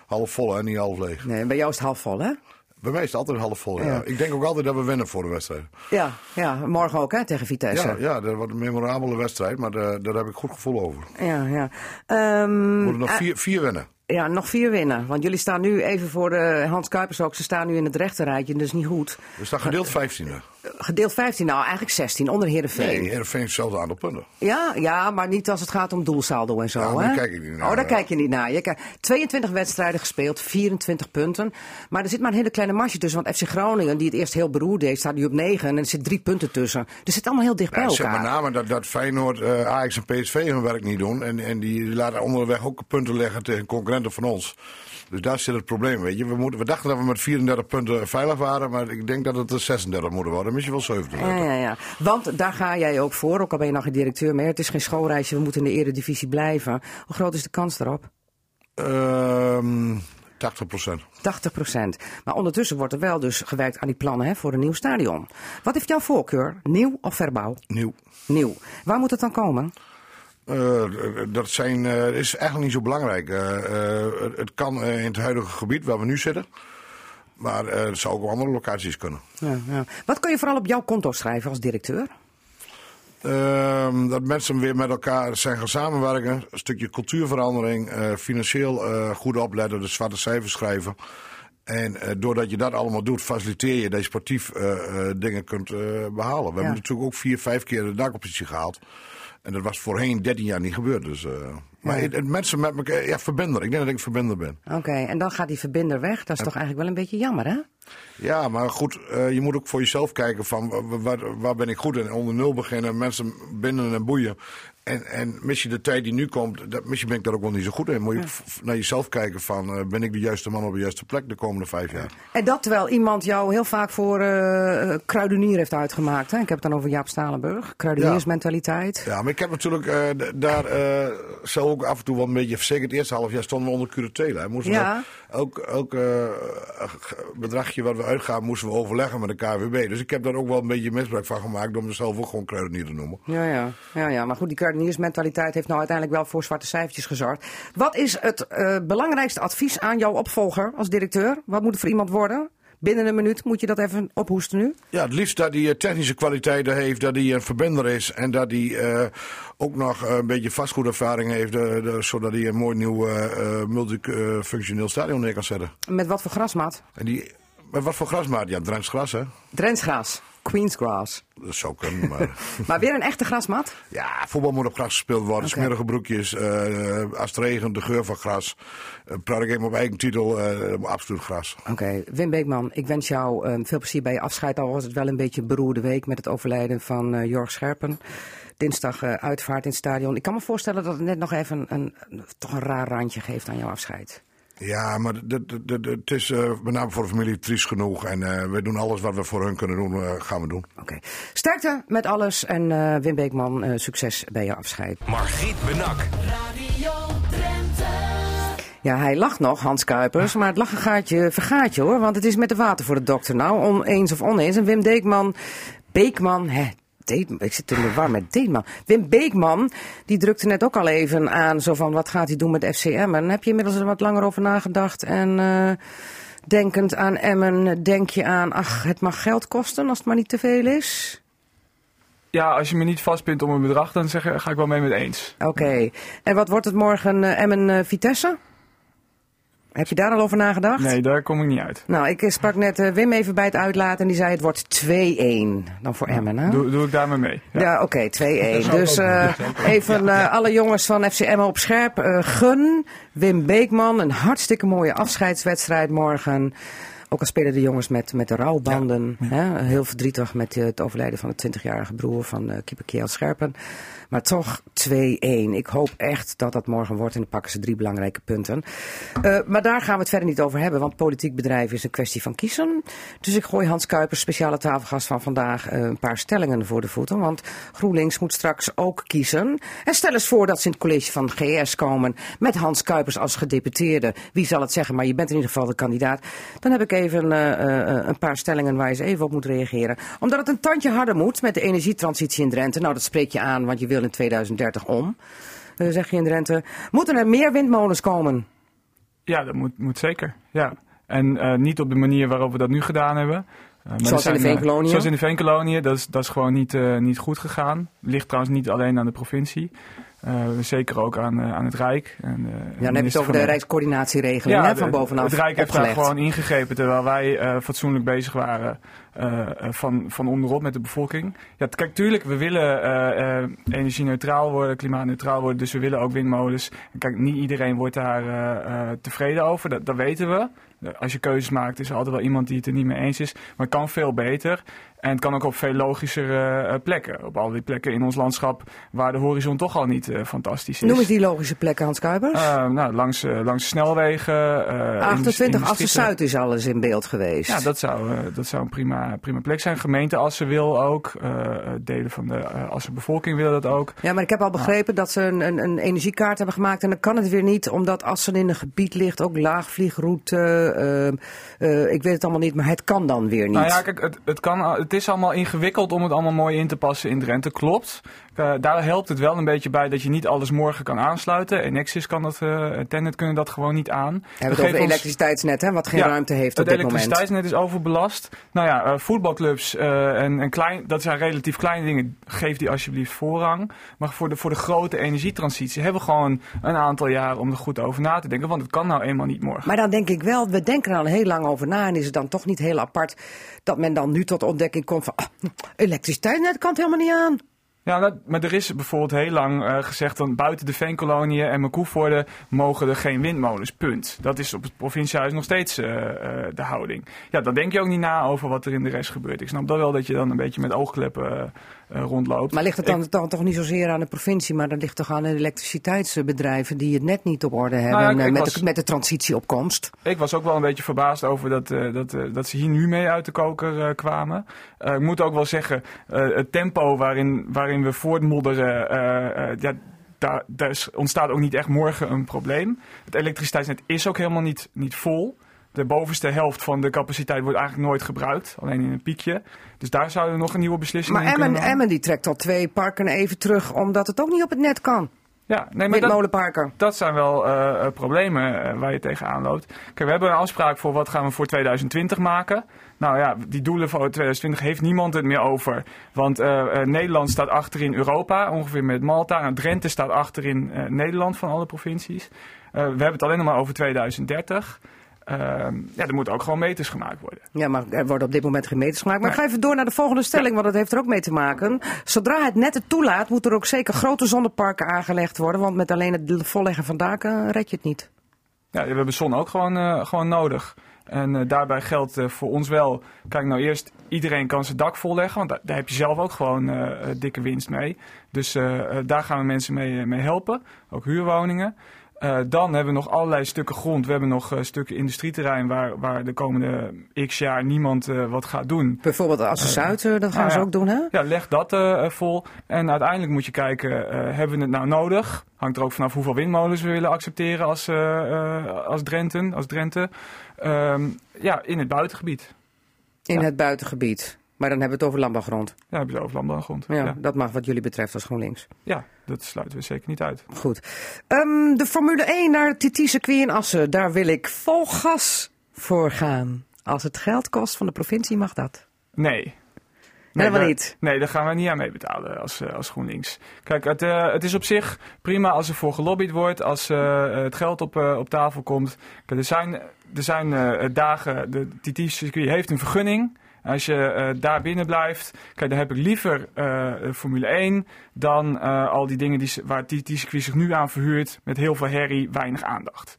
half vol en niet half leeg. Nee, bij jou is het half vol, hè? Bij mij is het altijd half vol. Ja. Ja. Ik denk ook altijd dat we winnen voor de wedstrijd. Ja, ja morgen ook, hè, tegen Vitesse. Ja, ja, dat wordt een memorabele wedstrijd, maar daar, daar heb ik goed gevoel over. ja. ja. Ehm, We moeten nog vier, vier winnen. Ja, nog vier winnen. Want jullie staan nu even voor de Hans Kuipers ook. Ze staan nu in het rechterrijtje, dus niet goed. We staan gedeeld 15e. Gedeeld 15, nou eigenlijk 16, onder Heerenveen. Nee, Heerenveen heeft hetzelfde aantal punten. Ja, ja, maar niet als het gaat om doelsaldo en zo. Ja, maar daar kijk ik niet naar. Oh, daar kijk je niet naar. Je kijkt- 22 wedstrijden gespeeld, 24 punten. Maar er zit maar een hele kleine marge tussen. Want FC Groningen, die het eerst heel beroerd deed, staat nu op 9. En er zit drie punten tussen. Dus het zit allemaal heel dicht bij Ja, zeg elkaar. met name dat, dat Feyenoord, eh, Ajax en PSV hun werk niet doen. En, en die laten onderweg ook punten leggen tegen concurrenten van ons. Dus daar zit het probleem, weet je. We, moeten, we dachten dat we met 34 punten veilig waren, maar ik denk dat het er 36 moeten worden. Misschien wel 70. Ja, ja, ja. Want daar ga jij ook voor, ook al ben je nog geen directeur meer. Het is geen schoolreisje, we moeten in de eredivisie blijven. Hoe groot is de kans daarop? Ehm 80 procent. 80% Maar ondertussen wordt er wel dus gewerkt aan die plannen hè, voor een nieuw stadion. Wat heeft jouw voorkeur? Nieuw of verbouw? Nieuw. Nieuw. Waar moet het dan komen? Eh, dat zijn, eh, is eigenlijk niet zo belangrijk. Eh, het- kan in het huidige gebied waar we nu zitten. Maar het zou ook op andere locaties kunnen. Ja, ja. Wat kun je vooral op jouw konto schrijven als directeur? Ehm, dat mensen weer met elkaar zijn gaan samenwerken. Een stukje cultuurverandering. financieel goed opletten, de zwarte cijfers schrijven. En doordat je dat allemaal doet, faciliteer je dat je sportief dingen kunt eh, behalen. We hebben natuurlijk ook vier, vijf keer de dakoppositie gehaald. En dat was voorheen 13 jaar niet gebeurd. Dus, eh, maar mensen met elkaar, ja, verbinder. Ik denk dat ik verbinder ben. Oké, en dan gaat die verbinder weg. Dat is toch eigenlijk wel een beetje jammer, hè? Ja, maar goed, eh, je moet ook voor jezelf kijken van wa- wa- waar, waar ben ik goed in. Onder nul beginnen, mensen binden en boeien. En, en misschien de tijd die nu komt, dat, misschien ben ik daar ook wel niet zo goed in. Moet je naar jezelf kijken van, eh, ben ik de juiste man op de juiste plek de komende vijf jaar? En dat terwijl iemand jou heel vaak voor eh, kruidenier heeft uitgemaakt. Hè? Ik heb het dan over Jaap Stalenburg. Kruideniersmentaliteit. Ja, maar ik heb natuurlijk daar zelf ook af en toe wel een beetje verzekerd. Het eerste half jaar stonden we onder curatele. Moesten Ja. we elk, elk eh, bedragje wat we uitgaven, moesten we overleggen met de KVB. Dus ik heb daar ook wel een beetje misbruik van gemaakt door mezelf ook gewoon kruidenier te noemen. Ja, ja, ja, ja. Maar goed, die kruideniersmentaliteit heeft nou uiteindelijk wel voor zwarte cijfertjes gezorgd. Wat is het eh, belangrijkste advies aan jouw opvolger als directeur? Wat moet het voor iemand worden? Binnen een minuut moet je dat even ophoesten nu. Ja, het liefst dat hij eh, technische kwaliteiten heeft, dat hij een verbinder is en dat hij eh, ook nog eh, een beetje vastgoedervaring heeft, de- zodat hij een mooi nieuw multifunctioneel stadion neer kan zetten. Met wat voor grasmat? En die, maar wat voor grasmaat? Ja, Drents gras, hè? Drentsgras. Queensgrass. Dat zou kunnen, maar... Maar weer een echte grasmat? ja, voetbal moet op gras gespeeld worden, Oké. smerige broekjes, eh, als het regent, de geur van gras. Uh, praat ik even op eigen titel, eh, absoluut gras. Oké, Wim Beekman, ik wens jou eh, veel plezier bij je afscheid. Al was het wel een beetje een beroerde week met het overlijden van eh, Jorg Scherpen. Dinsdag uitvaart in het stadion. Ik kan me voorstellen dat het net nog even een, een- toch een raar randje geeft aan jouw afscheid. Ja, maar het is eh, met name voor de familie triest genoeg. En eh, we doen alles wat we voor hun kunnen doen, eh, gaan we doen. Oké, sterkte met alles en eh, Wim Beekman, eh, succes bij je afscheid. Margriet Benak. Radio Drenthe. Ja, hij lacht nog, Hans Kuipers, maar het lachen gaat je, vergaat je hoor. Want het is met de water voor de dokter nou, oneens of oneens. En Wim Beekman, Beekman, hè, Deetman. Ik zit in de war met Deetman. Wim Beekman, die drukte net ook al even aan. Zo van, wat gaat hij doen met FCM? En heb je inmiddels er wat langer over nagedacht? En eh, denkend aan Emmen, denk je aan... Ach, het mag geld kosten als het maar niet te veel is? Ja, als je me niet vastpint om een bedrag, dan zeg, ga ik wel mee met eens. Oké. En wat wordt het morgen uh, Emmen-Vitesse? Heb je daar al over nagedacht? Nee, daar kom ik niet uit. Nou, ik sprak net uh, Wim even bij het uitlaten en die zei het wordt 2-1 dan voor Emmen. Hè? Doe, doe ik daarmee mee. Ja, ja oké, okay, 2-1. Dus uh, even uh, alle jongens van FC Emmen op scherp. gun Wim Beekman een hartstikke mooie afscheidswedstrijd morgen. Ook al spelen de jongens met, met de rouwbanden. Ja, ja. Hè? Heel verdrietig met het overlijden van de 20-jarige broer van uh, keeper Kjell Scherpen. Maar toch 2-1. Ik hoop echt dat dat morgen wordt en dan pakken ze drie belangrijke punten. Uh, maar daar gaan we het verder niet over hebben, want politiek bedrijven is een kwestie van kiezen. Dus ik gooi Hans Kuipers, speciale tafelgast van vandaag, uh, een paar stellingen voor de voeten. Want GroenLinks moet straks ook kiezen. En stel eens voor dat ze in het college van GS komen met Hans Kuipers als gedeputeerde. Wie zal het zeggen, maar je bent in ieder geval de kandidaat. Dan heb ik even uh, een paar stellingen waar je eens even op moet reageren. Omdat het een tandje harder moet met de energietransitie in Drenthe. Nou, dat spreek je aan, want je wil in 2030 om. Uh, zeg je in Drenthe. Moeten er meer windmolens komen? Ja, dat moet, moet zeker. Ja. En uh, niet op de manier waarop we dat nu gedaan hebben. Zoals zijn, in de Veenkoloniën? zoals in de Veenkoloniën. Dat is, dat is gewoon niet, niet goed gegaan. Ligt trouwens niet alleen aan de provincie. Uh, zeker ook aan, uh, aan het Rijk. En, uh, ja, dan heb je het over de Rijkscoördinatieregeling ja, van bovenaf. Het Rijk heeft opgelegd. daar gewoon ingegrepen terwijl wij fatsoenlijk bezig waren van, van onderop met de bevolking. Ja, kijk, tuurlijk, we willen energie-neutraal worden, klimaatneutraal worden, dus we willen ook windmolens. En kijk, niet iedereen wordt daar tevreden over, dat, dat weten we. Als je keuzes maakt, is er altijd wel iemand die het er niet mee eens is. Maar het kan veel beter. En het kan ook op veel logischere uh, plekken. Op al die plekken in ons landschap waar de horizon toch al niet uh, fantastisch is. Noem eens die logische plekken, Hans Kuipers. Uh, nou, langs, langs snelwegen. 28 Assen Zuid is alles in beeld geweest. Ja, dat zou, dat zou een prima, prima plek zijn. Gemeente Assen wil ook. delen van de Assen bevolking willen dat ook. Ja, maar ik heb al begrepen dat ze een, een, een, energiekaart hebben gemaakt. En dan kan het weer niet, omdat Assen in een gebied ligt. Ook laagvliegroute. ik weet het allemaal niet, maar het kan dan weer niet. Nou ja, kijk, het, het kan het is allemaal ingewikkeld om het allemaal mooi in te passen in Drenthe, klopt. Uh, daar helpt het wel een beetje bij dat je niet alles morgen kan aansluiten. Enexis kan dat, uh, Tennet kunnen dat gewoon niet aan. We hebben het over elektriciteitsnet, hè, wat geen ja, ruimte heeft op dit moment. Het elektriciteitsnet is overbelast. Nou ja, uh, voetbalclubs en, en klein, dat zijn relatief kleine dingen. Geef die alsjeblieft voorrang. Maar voor de, voor de grote energietransitie hebben we gewoon een aantal jaar om er goed over na te denken. Want het kan nou eenmaal niet morgen. Maar dan denk ik wel, we denken er al heel lang over na. En is het dan toch niet heel apart dat men dan nu tot ontdekking komt van... Ah, elektriciteitsnet kan het helemaal niet aan. Ja, dat, maar er is bijvoorbeeld heel lang uh, gezegd dat buiten de Veenkoloniën en Mekoevoorde mogen er geen windmolens. Punt. Dat is op het provinciehuis nog steeds uh, uh, de houding. Ja, dan denk je ook niet na over wat er in de rest gebeurt. Ik snap dat wel dat je dan een beetje met oogkleppen rondloopt. Maar ligt het dan, Ik, dan, toch niet zozeer aan de provincie, maar dan ligt toch aan de elektriciteitsbedrijven die het net niet op orde hebben nou ja, met, was, de, met de transitieopkomst? Ik was ook wel een beetje verbaasd over dat, dat, dat ze hier nu mee uit de koker kwamen. ik moet ook wel zeggen, het tempo waarin, waarin we voortmodderen, ja, daar, daar ontstaat ook niet echt morgen een probleem. Het elektriciteitsnet is ook helemaal niet, niet vol. De bovenste helft van de capaciteit wordt eigenlijk nooit gebruikt, alleen in een piekje. Dus daar zouden we nog een nieuwe beslissing maar in Emmen, Emmen die trekt al twee parken even terug, omdat het ook niet op het net kan. Ja, nee, maar dat, dat zijn wel uh, problemen uh, waar je tegenaan loopt. Kijk, we hebben een afspraak voor wat gaan we voor 2020 maken. Nou ja, die doelen voor 2020 heeft niemand het meer over. Want uh, Nederland staat achter in Europa, ongeveer met Malta. En Drenthe staat achter in Nederland van alle provincies. we hebben het alleen nog maar over 2030. Uh, ja, er moeten ook gewoon meters gemaakt worden. Ja, maar er worden op dit moment geen meters gemaakt. Maar nee. ik ga even door naar de volgende stelling, want dat heeft er ook mee te maken. Zodra het net het toelaat, moeten er ook zeker grote zonneparken aangelegd worden. Want met alleen het volleggen van daken red je het niet. Ja, we hebben zon ook gewoon, uh, gewoon nodig. En uh, daarbij geldt voor ons wel, kijk nou eerst, iedereen kan zijn dak volleggen, want daar heb je zelf ook gewoon dikke winst mee. Dus daar gaan we mensen mee, mee helpen, ook huurwoningen. Uh, dan hebben we nog allerlei stukken grond. We hebben nog uh, stukken industrieterrein waar, waar de komende x jaar niemand uh, wat gaat doen. Bijvoorbeeld Assen Zuid, dat gaan nou, ze ook doen hè? Ja, leg dat vol. En uiteindelijk moet je kijken, hebben we het nou nodig? Hangt er ook vanaf hoeveel windmolens we willen accepteren als, als Drenthe. Als Drenthe. Um, ja, in het buitengebied. In ja. het buitengebied. Maar dan hebben we het over landbouwgrond. Ja, heb je het over landbouwgrond. Ja, Ja. Dat mag wat jullie betreft als GroenLinks. ja, dat sluiten we zeker niet uit. Goed. Ehm, de Formule 1 naar het TT-circuit in Assen. Daar wil ik vol gas voor gaan. Als het geld kost van de provincie mag dat. Nee. Helemaal daar- niet. Nee, daar gaan we niet aan meebetalen als, eh, als GroenLinks. Kijk, het, eh, het is op zich prima als er voor gelobbyd wordt, als eh, het geld op, op tafel komt. Kijk, er zijn, er zijn dagen, de TT-circuit heeft een vergunning. Als je eh, daar binnen blijft, kijk, dan heb ik liever eh, Formule 1 dan eh, al die dingen die, waar TT-circuit zich nu aan verhuurt met heel veel herrie, weinig aandacht.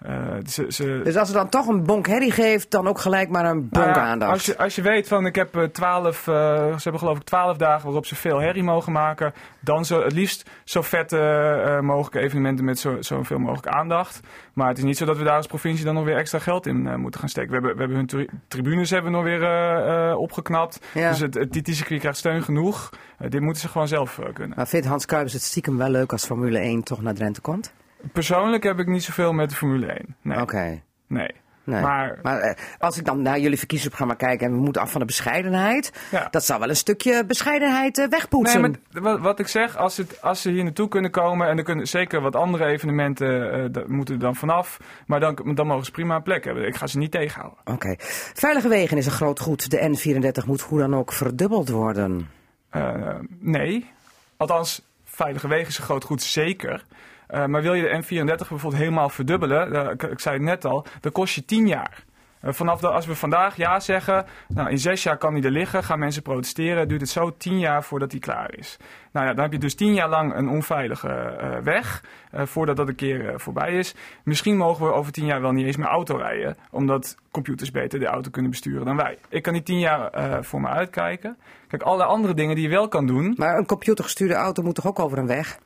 Eh, ze, ze, Dus als ze dan toch een bonk herrie geeft, dan ook gelijk maar een bonk nou ja, aandacht. Als je, als je weet van ik heb eh, twaalf, eh, ze hebben geloof ik twaalf dagen waarop ze veel herrie mogen maken. Dan zo, het liefst zo vette eh, mogelijke evenementen met zo, zoveel mogelijk aandacht. Maar het is niet zo dat we daar als provincie dan nog weer extra geld in eh, moeten gaan steken. We hebben, we hebben hun tri- tribunes hebben we nog weer eh, eh, opgeknapt. Ja. Dus het, het TT-circuit krijgt steun genoeg. Eh, dit moeten ze gewoon zelf eh, kunnen. Maar vindt Hans Kuipers het stiekem wel leuk als Formule 1 toch naar Drenthe komt? Persoonlijk heb ik niet zoveel met de Formule 1. Nee. Oké. nee. Nee. Maar- Maar, eh, als ik dan naar jullie verkiezingsprogramma kijk en we moeten af van de bescheidenheid, Ja. dat zou wel een stukje bescheidenheid eh, wegpoetsen. Nee, maar wat, ik zeg, als, het, als ze hier naartoe kunnen komen en er kunnen zeker wat andere evenementen eh, moeten er dan vanaf, maar dan, dan mogen ze prima een plek hebben. Ik ga ze niet tegenhouden. Oké. Veilige wegen is een groot goed. De N34 moet hoe dan ook verdubbeld worden. Nee, althans, veilige wegen is een groot goed, zeker. Eh, maar wil je de N34 bijvoorbeeld helemaal verdubbelen, eh, ik, ik zei het net al, dan kost je 10 jaar. Eh, vanaf de, als we vandaag ja zeggen, nou in zes jaar kan die er liggen, gaan mensen protesteren, duurt het zo tien jaar voordat die klaar is. Nou ja, dan heb je dus tien jaar lang een onveilige weg, voordat dat een keer voorbij is. Misschien mogen we over tien jaar wel niet eens meer auto rijden, omdat computers beter de auto kunnen besturen dan wij. Ik kan die tien jaar voor me uitkijken. Kijk, alle andere dingen die je wel kan doen, Maar een computergestuurde auto moet toch ook over een weg?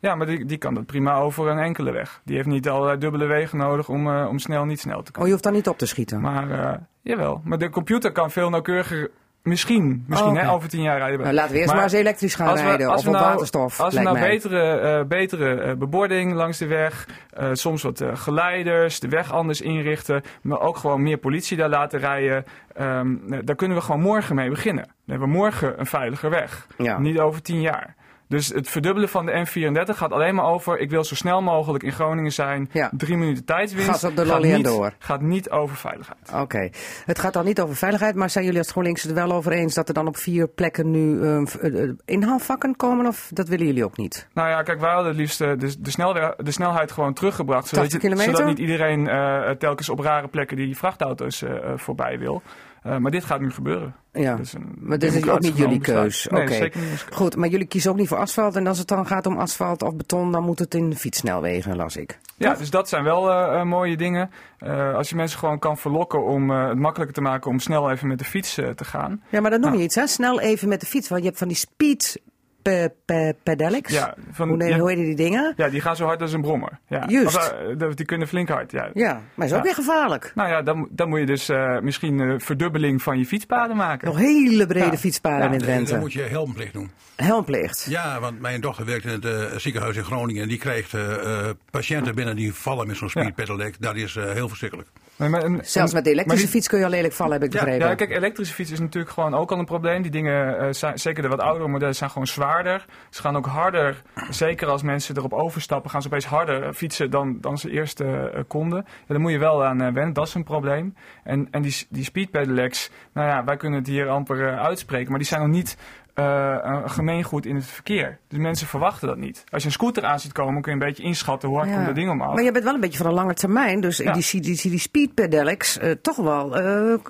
Ja, maar die, die kan dat prima over een enkele weg. Die heeft niet allerlei dubbele wegen nodig om, eh, om snel niet snel te Oh, komen. je hoeft dan niet op te schieten. Maar eh, jawel, maar de computer kan veel nauwkeuriger, misschien, misschien Oh, hè, over tien jaar rijden. Nou, laten we eerst maar, eens elektrisch gaan als we- rijden als of op nou- waterstof. Als we nou mij. betere, eh, betere bebording langs de weg, soms wat geleiders, de weg anders inrichten, maar ook gewoon meer politie daar laten rijden, ehm, eh, daar kunnen we gewoon morgen mee beginnen. Dan hebben we morgen een veiliger weg, Ja. niet over tien jaar. Dus het verdubbelen van de N34 gaat alleen maar over, ik wil zo snel mogelijk in Groningen zijn, Ja. drie minuten tijdswinst. Gas op de gaat niet- door. Gaat niet over veiligheid. Oké. Het gaat dan niet over veiligheid, maar zijn jullie als GroenLinks het er wel over eens dat er dan op vier plekken nu eh, v- eh, eh, inhaalvakken komen? Of dat willen jullie ook niet? Nou ja, kijk, wij hadden het liefst eh, de, de, de snelheid gewoon teruggebracht. Zodat, 80 je- kilometer? zodat niet iedereen telkens op rare plekken die vrachtauto's voorbij wil. Eh, maar dit gaat nu gebeuren. Ja. Een Maar dit is ook niet jullie keus. Nee, Oké. niet. Goed, maar jullie kiezen ook niet voor asfalt. En als het dan gaat om asfalt of beton, dan moet het in fietssnelwegen, las ik. Ja, dus dat zijn wel eh, eh, mooie dingen. Als je mensen gewoon kan verlokken om het makkelijker te maken om snel even met de fiets te gaan. Ja, maar dan noem je Nou. iets, hè? Snel even met de fiets. Want je hebt van die speed pe pe pedelecs. Ja, van, hoe, nee, ja, hoe heet die dingen? ja, die gaan zo hard als een brommer. Ja. Juist. Of, eh, die kunnen flink hard, ja. Ja, maar is ook weer gevaarlijk. Nou ja, dan, dan moet je dus eh, misschien een verdubbeling van je fietspaden maken. Nog hele brede Ja. fietspaden Ja. in Drenthe. dan moet je helmplicht doen. Helmplicht. Ja, want mijn dochter werkt in het eh, ziekenhuis in Groningen. En die krijgt eh, eh, patiënten binnen die vallen met zo'n Ja. speed pedelec. Dat is eh, heel verschrikkelijk. Maar- Zelfs met de elektrische die- fiets kun je al lelijk vallen, heb ik Ja, begrepen. Ja, kijk, elektrische fiets is natuurlijk gewoon ook al een probleem. Die dingen, eh, zijn, zeker de wat oudere modellen, zijn gewoon zwaarder. Ze gaan ook harder, zeker als mensen erop overstappen, gaan ze opeens harder fietsen dan, dan ze eerst eh, eh, konden. Ja, daar moet je wel aan eh, wennen, dat is een probleem. En, en die, die speed pedelecs, nou ja, wij kunnen het hier amper uitspreken, maar die zijn nog niet een gemeengoed in het verkeer. Dus mensen verwachten dat niet. Als je een scooter aan ziet komen, kun je een beetje inschatten hoe hard Ja. komt dat ding omhoog. Maar je bent wel een beetje van een lange termijn. Dus Ja. die, die, die, die speed pedelecs eh, toch wel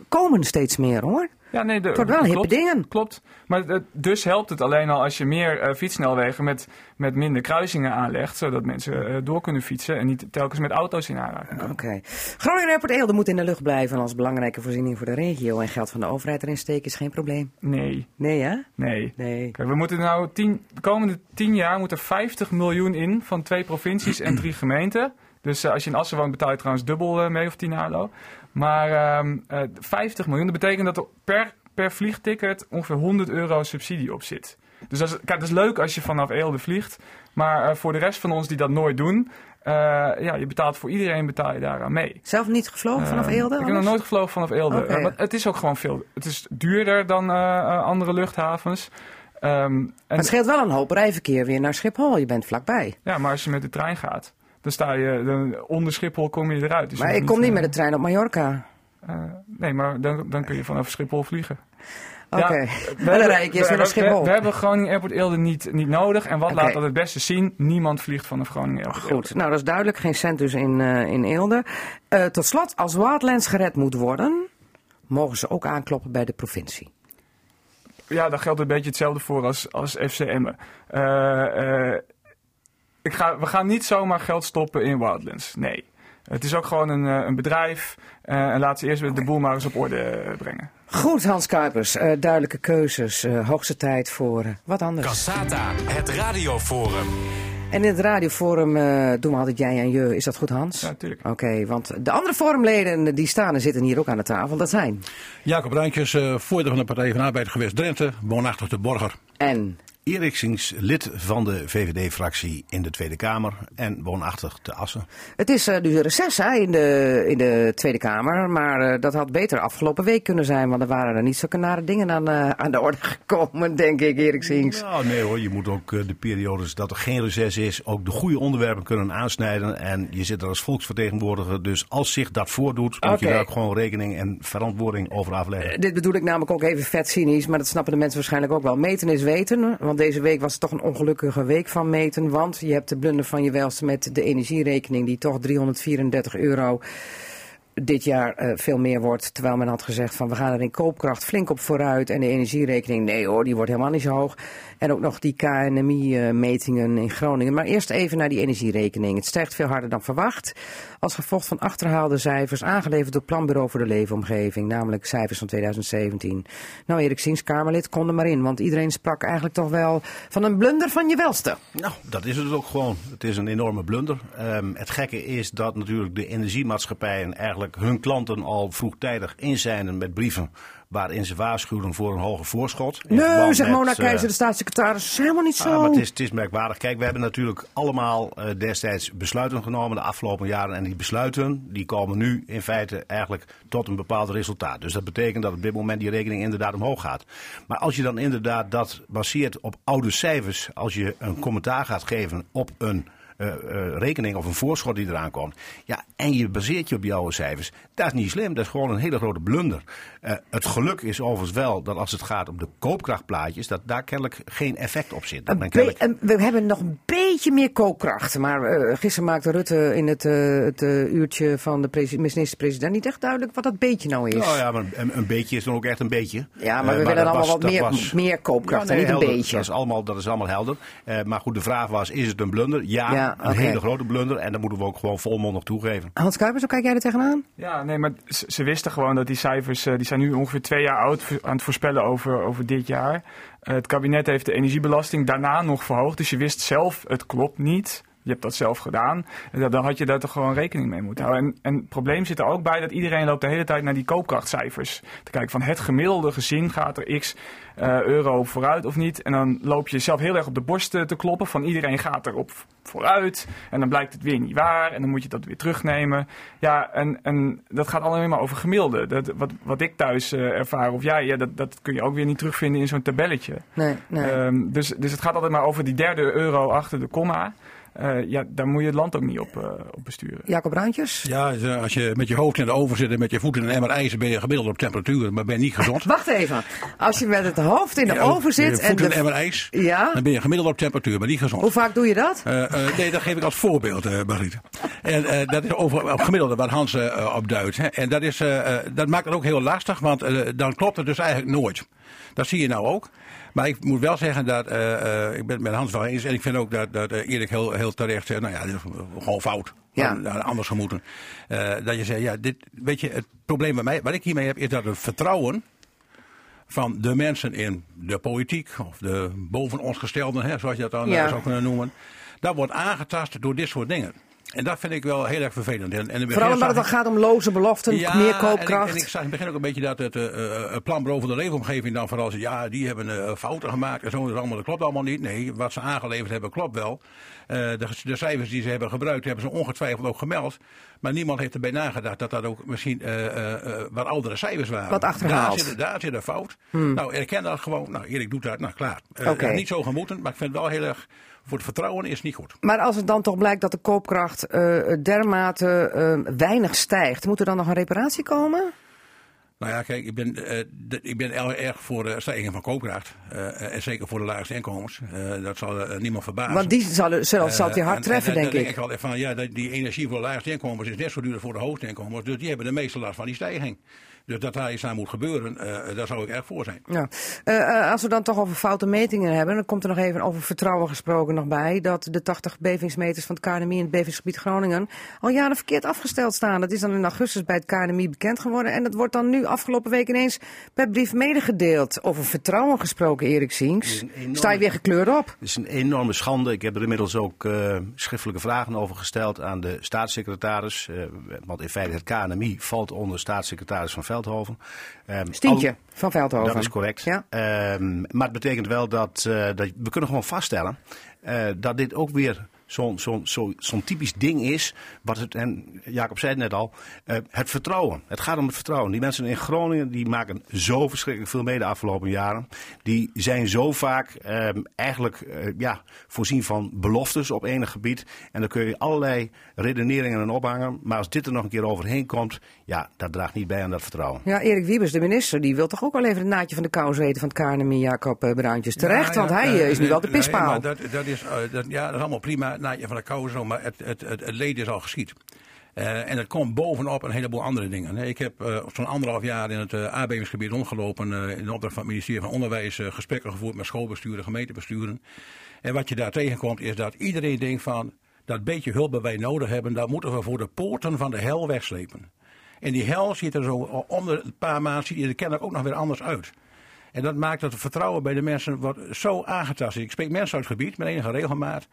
komen steeds meer hoor. Ja, nee, de, Het wordt wel hippe klopt, dingen. Klopt. Maar dus helpt het alleen al als je meer fietssnelwegen met, met minder kruisingen aanlegt. Zodat mensen eh, door kunnen fietsen en niet telkens met auto's in aanraking. Oké. Groningen Airport Eelde moet in de lucht blijven als belangrijke voorziening voor de regio. En geld van de overheid erin steken is geen probleem. Nee, Nee hè? nee. Nee. Kijk, we moeten nou tien, de komende tien jaar moeten er 50 miljoen in van twee provincies en drie gemeenten. Dus eh, als je in Assen woont betaal je trouwens dubbel mee of 10 halo. Maar ehm, eh, 50 miljoen, dat betekent dat er per, per vliegticket ongeveer 100 euro subsidie op zit. Dus dat is, kijk, dat is leuk als je vanaf Eelde vliegt. Maar eh, voor de rest van ons die dat nooit doen, Eh, ja, je betaalt voor iedereen betaal je daaraan mee. Zelf niet gevlogen vanaf Eh, Eelde? Ik heb nog nooit gevlogen vanaf Eelde. Het is ook gewoon veel. Het is duurder dan andere luchthavens. Ehm, en, Maar het scheelt wel een hoop rijverkeer weer naar Schiphol. Je bent vlakbij. ja, maar als je met de trein gaat, dan sta je dan, onder Schiphol kom je eruit. Dus maar ik kom niet eh, met de trein op Mallorca. eh, nee, maar dan, dan kun je vanaf Schiphol vliegen. Oké. Ja, En dan ik eerst naar we, Schiphol. we hebben Groningen Airport Eelde niet, niet nodig. En wat laat dat het beste zien? Niemand vliegt vanaf Groningen Airport Eelde. Goed, nou dat is duidelijk. Geen cent dus in, eh, in Eelde. Eh, tot slot, als Wildlands gered moet worden, mogen ze ook aankloppen bij de provincie. Ja, daar geldt een beetje hetzelfde voor als, als FC Emmen. Eh, eh, ik ga, we gaan niet zomaar geld stoppen in Wildlands. Nee. Het is ook gewoon een, eh, een bedrijf. eh, en laten ze eerst weer de boel maar eens op orde brengen. Goed, Hans Kuipers. eh, duidelijke keuzes. eh, hoogste tijd voor wat anders. Cassata, het radioforum. En in het radioforum eh, doen we altijd jij en je. Is dat goed, Hans? Ja, natuurlijk. Oké, want de andere forumleden die staan en zitten hier ook aan de tafel. Dat zijn. Jacob Rijntjes, eh, voorzitter van de Partij van de Arbeid geweest Drenthe, woonachtig de Borger. En Erik Sings, lid van de VVD-fractie in de Tweede Kamer en woonachtig te Assen. het is eh, nu reces hè, in, de, in de Tweede Kamer. Maar eh, dat had beter afgelopen week kunnen zijn. Want er waren er niet zulke nare dingen aan, eh, aan de orde gekomen, denk ik, Erik Sings. Nou, nee hoor, je moet ook eh, de periodes dat er geen reces is, ook de goede onderwerpen kunnen aansnijden. En je zit er als volksvertegenwoordiger, dus als zich dat voordoet, moet je daar ook gewoon rekening en verantwoording over afleggen. Dit bedoel ik namelijk ook even vet cynisch, maar dat snappen de mensen waarschijnlijk ook wel. Meten is weten, want deze week was het toch een ongelukkige week van meten. Want je hebt de blunder van je welste met de energierekening die toch 334 euro dit jaar eh, veel meer wordt. Terwijl men had gezegd van we gaan er in koopkracht flink op vooruit. En de energierekening, nee hoor, die wordt helemaal niet zo hoog. En ook nog die KNMI-metingen in Groningen. Maar eerst even naar die energierekening. Het stijgt veel harder dan verwacht. Als gevolg van achterhaalde cijfers aangeleverd door Planbureau voor de Leefomgeving. Namelijk cijfers van 2017. Nou, Erik Sings, Kamerlid, kon er maar in. Want iedereen sprak eigenlijk toch wel van een blunder van je welste. Nou, dat is het ook gewoon. Het is een enorme blunder. Ehm, het gekke is dat natuurlijk de energiemaatschappijen eigenlijk hun klanten al vroegtijdig inzijnen met brieven waarin ze waarschuwden voor een hoger voorschot. Nee, met, Mona eh, Keizer, de staatssecretaris. Is helemaal niet zo. Ah, maar het is, het is merkwaardig. Kijk, we hebben natuurlijk allemaal eh, destijds besluiten genomen de afgelopen jaren. En die besluiten die komen nu in feite eigenlijk tot een bepaald resultaat. Dus dat betekent dat op dit moment die rekening inderdaad omhoog gaat. Maar als je dan inderdaad dat baseert op oude cijfers, als je een commentaar gaat geven op een eh, eh, rekening of een voorschot die eraan komt. Ja, en je baseert je op oude cijfers. Dat is niet slim. Dat is gewoon een hele grote blunder. Eh, het geluk is overigens wel dat als het gaat om de koopkrachtplaatjes, dat daar kennelijk geen effect op zit. Dat kennelijk- en we hebben nog een beetje meer koopkracht. Maar gisteren maakte Rutte in het, het uurtje van de presi- minister-president niet echt duidelijk wat dat beetje nou is. Nou ja, maar een, een beetje is dan ook echt een beetje. Ja, maar we willen allemaal was- wat meer, was- meer koopkracht Ja, en niet een beetje. Dat is allemaal, dat is allemaal helder. Maar goed, de vraag was, is het een blunder? Ja, Ja, een hele grote blunder. En dat moeten we ook gewoon volmondig toegeven. Hans Kuipers, hoe kijk jij er tegenaan? Ja, nee, maar ze, ze wisten gewoon dat die cijfers, eh, die zijn nu ongeveer twee jaar oud aan het voorspellen over, over dit jaar. Eh, het kabinet heeft de energiebelasting daarna nog verhoogd, dus je wist zelf, het klopt niet. Je hebt dat zelf gedaan. Dan- had je daar toch gewoon rekening mee moeten houden. En, en het probleem zit er ook bij dat iedereen loopt de hele tijd naar die koopkrachtcijfers. Te kijken van het gemiddelde gezin gaat er x eh, euro vooruit of niet. En dan loop je zelf heel erg op de borst te kloppen van iedereen gaat erop vooruit. En dan blijkt het weer niet waar. En dan moet je dat weer terugnemen. Ja, en, en dat gaat alleen maar over gemiddelde. Dat, wat, wat ik thuis eh, ervaar of jij, ja, dat, dat kun je ook weer niet terugvinden in zo'n tabelletje. Nee, nee. Ehm, dus, dus het gaat altijd maar over die derde euro achter de komma. Eh, ja, daar moet je het land ook niet op, eh, op besturen. Jacob Bruintjes? Ja, als je met je hoofd in de oven zit en met je voeten in een emmer ijzer, ben je gemiddeld op temperatuur, maar ben je niet gezond. Wacht even. Als je met het hoofd in de Ja, oven Je zit en voeten in een de... emmer ijs, Ja? dan ben je gemiddeld op temperatuur, maar niet gezond. Hoe vaak doe je dat? Eh, eh, nee, dat geef ik als voorbeeld, eh Margriet. En eh, dat is over op gemiddelde wat Hans op duidt. Hè. En dat, is, dat maakt het ook heel lastig, want eh, dan klopt het dus eigenlijk nooit. Dat zie je nou ook. Maar ik moet wel zeggen dat, eh, eh, ik ben het met Hans wel eens, en ik vind ook dat, dat eh, Erik heel, heel terecht zegt, nou ja, dit is gewoon fout. Ja. Anders gemoeten. Dat je zegt, ja, dit, weet je, het probleem bij mij, wat ik hiermee heb, is dat het vertrouwen van de mensen in de politiek, of de boven ons gestelden, hè, zoals je dat dan Ja. zou kunnen noemen, dat wordt aangetast door dit soort dingen. En dat vind ik wel heel erg vervelend. En, Vooral omdat het dan gaat om loze beloften, meer en ik, koopkracht. en ik zag in het begin ook een beetje dat het het planbureau voor de leefomgeving dan vooral ja, die hebben eh, fouten gemaakt en zo. Dat, allemaal, dat klopt allemaal niet. Nee, wat ze aangeleverd hebben klopt wel. De, de cijfers die ze hebben gebruikt, hebben ze ongetwijfeld ook gemeld. Maar niemand heeft erbij nagedacht dat dat ook misschien wat oudere cijfers waren. Wat achterhaald. Daar zit, daar zit een fout. Nou, erken dat gewoon. Nou, Erik doet dat. Nou, klaar. Niet zo gemoeten, maar ik vind het wel heel erg... Voor het vertrouwen is niet goed. Maar als het dan toch blijkt dat de koopkracht eh, dermate eh, weinig stijgt, moet er dan nog een reparatie komen? Nou ja, kijk, ik ben, eh, ik ben erg erg voor de stijging van koopkracht. En zeker voor de laagste inkomens. Dat zal niemand verbazen. Want die zal, zal, zal Eh, hard en- treffen, en, denk ik. denk ik altijd van, ja, die energie voor de laagste inkomens is net zo duur voor de hoogste inkomens. Dus die hebben de meeste last van die stijging. Dus dat daar iets aan moet gebeuren, eh, daar zou ik erg voor zijn. Ja. Eh, eh, als we dan toch over foute metingen hebben, dan komt er nog even over vertrouwen gesproken nog bij. Dat de 80 bevingsmeters van het KNMI in het bevingsgebied Groningen al jaren verkeerd afgesteld staan. Dat is dan in augustus bij het KNMI bekend geworden. En dat wordt dan nu afgelopen week ineens per brief medegedeeld. Over vertrouwen gesproken, Erik Sinks. Enorme- Sta je weer gekleurd op? Het is een enorme schande. Ik heb er inmiddels ook eh, schriftelijke vragen over gesteld aan de staatssecretaris. eh, want in feite het KNMI valt onder staatssecretaris van Veldhoven. Ehm, Stientje al- van Veldhoven. Dat is correct. Ja. Ehm, maar het betekent wel dat, eh, dat we kunnen gewoon vaststellen eh, dat dit ook weer zo'n zo'n zo'n zo'n typisch ding is. Wat het, en Jacob zei het net al, eh, het vertrouwen. Het gaat om het vertrouwen. Die mensen in Groningen die maken zo verschrikkelijk veel mee de afgelopen jaren. Die zijn zo vaak ehm, eigenlijk eh, ja, voorzien van beloftes op enig gebied. En dan kun je allerlei redeneringen aan ophangen. Maar als dit er nog een keer overheen komt, ja, dat draagt niet bij aan dat vertrouwen. Ja, Erik Wiebes, de minister, die wil toch ook wel even het naadje van de kous weten van het KNMI, Jacob eh, Bruintjes. Terecht, Ja, want hij is nu wel de nee, pispaal. maar dat, dat is, dat, ja, dat is allemaal prima, naadje van de kou maar het, het, het, leed is al geschied. Eh, en dat komt bovenop een heleboel andere dingen. Ik heb eh, zo'n anderhalf jaar in het eh aardbevingsgebied rondgelopen. eh, in de opdracht van het ministerie van Onderwijs eh, gesprekken gevoerd met schoolbesturen, gemeentebesturen. En wat je daar tegenkomt is dat iedereen denkt van... dat beetje hulp dat wij nodig hebben, dat moeten we voor de poorten van de hel wegslepen. En die hel ziet er zo onder een paar maanden ziet er kennelijk ook nog weer anders uit. En dat maakt dat het vertrouwen bij de mensen wordt zo aangetast. Ik spreek mensen uit het gebied met enige regelmaat.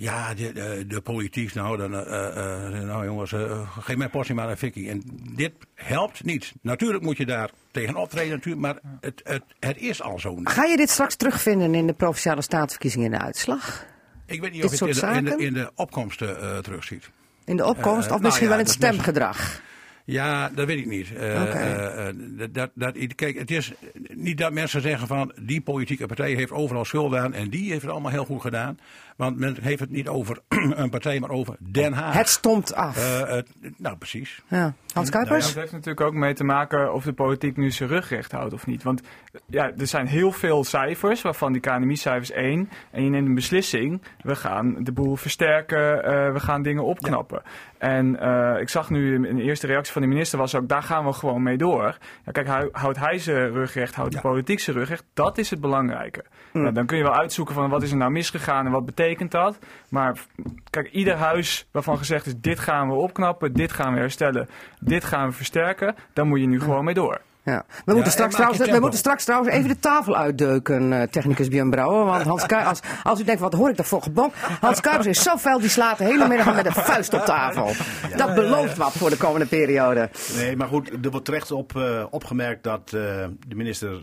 Ja, de, de, de politiek, nou, dan, eh, eh, nou jongens, eh, geef mijn portie maar een fikkie. En dit helpt niet. Natuurlijk moet je daar tegen optreden, natuurlijk, maar het, het, het is al zo. Ga je dit straks terugvinden in de provinciale staatsverkiezingen in de uitslag? Ik weet niet dit of je het in de, in, de, zaken? in de opkomsten eh, terugziet. In de opkomst Eh, of nou misschien ja, wel in het stemgedrag? Ja, dat weet ik niet. Eh, eh, eh, dat, dat, kijk, het is niet dat mensen zeggen van die politieke partij heeft overal schuld aan en die heeft het allemaal heel goed gedaan. Want men heeft het niet over een partij, maar over Den Haag. Het stond af. Eh, het- nou, precies. ja. Hans Nou ja, Kuipers? het heeft natuurlijk ook mee te maken of de politiek nu zijn rug recht houdt of niet. Want ja, er zijn heel veel cijfers, waarvan die KNMI-cijfers één. En je neemt een beslissing, we gaan de boel versterken, eh, we gaan dingen opknappen. En eh, ik zag nu in de eerste reactie van de minister was ook, daar gaan we gewoon mee door. Ja, kijk, hou- houdt hij zijn rug recht, houdt de politiek zijn rug recht, dat is het belangrijke. Nou, dan kun je wel uitzoeken van wat is er nou misgegaan en wat betekent dat. Maar kijk, ieder huis waarvan gezegd is, dit gaan we opknappen, dit gaan we herstellen, dit gaan we versterken, daar moet je nu gewoon mee door. Ja. We, moeten en straks trouwens, we moeten straks trouwens even de tafel uitdeuken, eh, technicus Björn Brouwer. Want Hans Kuipers, als, als u denkt, wat hoor ik daarvoor gebonk? Hans Kuipers is zo fel, die slaat de hele middag met een vuist op tafel. Dat belooft wat voor de komende periode. Nee, maar goed, er wordt terecht op, eh, opgemerkt dat eh, de minister.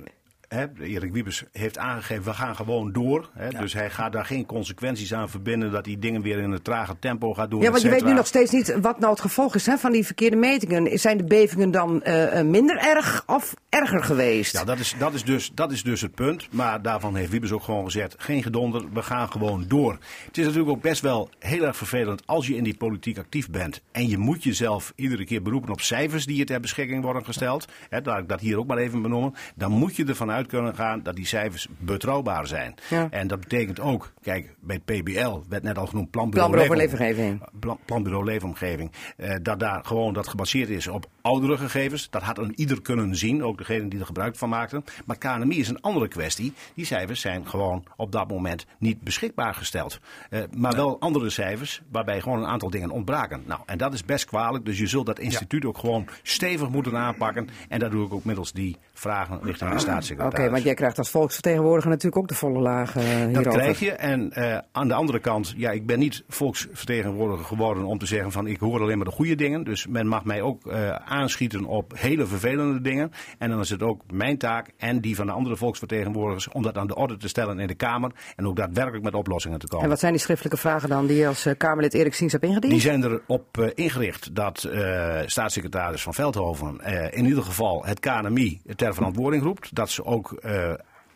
Hè, Erik Wiebes heeft aangegeven, we gaan gewoon door. Hè, Dus hij gaat daar geen consequenties aan verbinden dat hij dingen weer in een trage tempo gaat doen. Ja, want je et weet nu nog steeds niet wat nou het gevolg is hè, van die verkeerde metingen. Zijn de bevingen dan eh, eh, minder erg of erger geweest? Ja, dat is, dat, is dus, dat is dus het punt. Maar daarvan heeft Wiebes ook gewoon gezegd: geen gedonder, we gaan gewoon door. Het is natuurlijk ook best wel heel erg vervelend als je in die politiek actief bent. En je moet jezelf iedere keer beroepen op cijfers die je ter beschikking worden gesteld. Hè, laat ik dat hier ook maar even benoemen. Dan moet je ervan uit kunnen gaan dat die cijfers betrouwbaar zijn. Ja. En dat betekent ook, kijk, bij het PBL werd net al genoemd planbureau, Planbureau Leefomgeving. Plan- Planbureau Leefomgeving. eh, dat daar gewoon dat gebaseerd is op oudere gegevens. Dat had een ieder kunnen zien, ook degene die er gebruik van maakten. Maar KNMI is een andere kwestie. Die cijfers zijn gewoon op dat moment niet beschikbaar gesteld. Eh, maar wel andere cijfers waarbij gewoon een aantal dingen ontbraken. Nou, en dat is best kwalijk. Dus je zult dat instituut ook gewoon stevig moeten aanpakken. En dat doe ik ook middels die vragen richting de staatssecretaris. Oké, want jij krijgt als volksvertegenwoordiger natuurlijk ook de volle laag eh, hierover. Dat krijg je. En eh, aan de andere kant, ja, ik ben niet volksvertegenwoordiger geworden om te zeggen van ik hoor alleen maar de goede dingen. Dus men mag mij ook eh, aanschieten op hele vervelende dingen. En dan is het ook mijn taak en die van de andere volksvertegenwoordigers om dat aan de orde te stellen in de Kamer. En ook daadwerkelijk met oplossingen te komen. En wat zijn die schriftelijke vragen dan die je als eh, Kamerlid Erik Siens hebt ingediend? Die zijn erop eh, ingericht dat eh, staatssecretaris van Veldhoven in ieder geval het KNMI ter verantwoording roept. Dat ze ook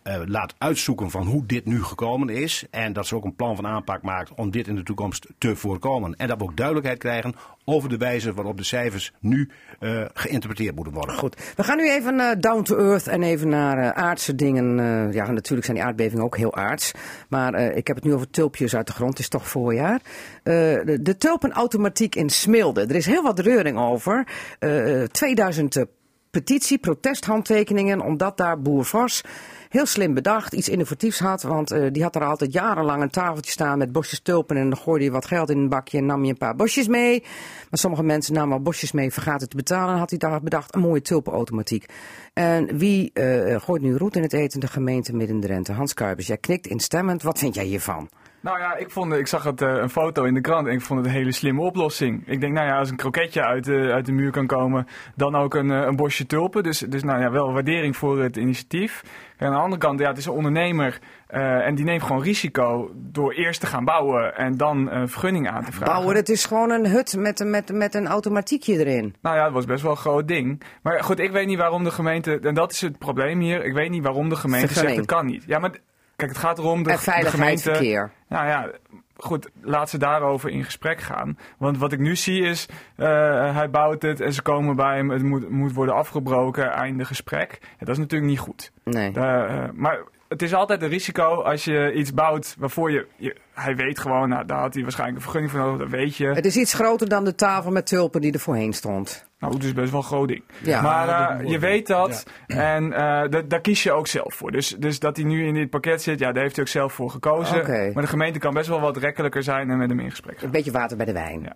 eh, laat uitzoeken van hoe dit nu gekomen is. En dat ze ook een plan van aanpak maakt om dit in de toekomst te voorkomen. En dat we ook duidelijkheid krijgen over de wijze waarop de cijfers nu eh, geïnterpreteerd moeten worden. Goed, we gaan nu even eh, down to earth en even naar aardse dingen. Ja, natuurlijk zijn die aardbevingen ook heel aards. Maar ik heb het nu over tulpjes uit de grond. Het is toch voorjaar. De, de tulpenautomatiek in Smilde. Er is heel wat reuring over. Eh, 2000 eh, petitie, protesthandtekeningen, omdat daar Boer Vos heel slim bedacht, iets innovatiefs had. Want eh, die had er altijd jarenlang een tafeltje staan met bosjes tulpen. En dan gooide je wat geld in een bakje en nam je een paar bosjes mee. Maar sommige mensen namen wel bosjes mee, vergaten te betalen. En had hij daar bedacht een mooie tulpenautomatiek. En wie eh, gooit nu roet in het eten? De gemeente Midden-Drenthe. Hans Kuipers, jij knikt instemmend. Wat vind jij hiervan? Nou ja, ik, vond, ik zag het, eh, een foto in de krant en ik vond het een hele slimme oplossing. Ik denk, nou ja, als een kroketje uit de, uit de muur kan komen, dan ook een, eh, een bosje tulpen. Dus, dus nou ja, wel waardering voor het initiatief. En aan de andere kant, ja, het is een ondernemer eh, en die neemt gewoon risico door eerst te gaan bouwen en dan vergunning aan te vragen. Bouwen, het is gewoon een hut met, met, met een automatiekje erin. Nou ja, het was best wel een groot ding. Maar goed, ik weet niet waarom de gemeente, en dat is het probleem hier, ik weet niet waarom de gemeente zegt het kan niet. Ja, maar kijk, het gaat erom de, En de gemeente... veiligheidsverkeer. Nou ja, goed, laat ze daarover in gesprek gaan. Want wat ik nu zie is, eh, hij bouwt het en ze komen bij hem, het moet, moet worden afgebroken, einde gesprek. Ja, dat is natuurlijk niet goed. Nee. Eh, maar het is altijd een risico als je iets bouwt waarvoor je, je hij weet gewoon, nou, daar had hij waarschijnlijk een vergunning voor nodig, dat weet je. Het is iets groter dan de tafel met tulpen die er voorheen stond. Nou, het is best wel een groot ding. Ja. maar eh, je weet dat en eh, da- daar kies je ook zelf voor. Dus, dus dat hij nu in dit pakket zit, ja, daar heeft hij ook zelf voor gekozen. Maar de gemeente kan best wel wat rekkelijker zijn en met hem in gesprek gaan. Een beetje water bij de wijn. Ja.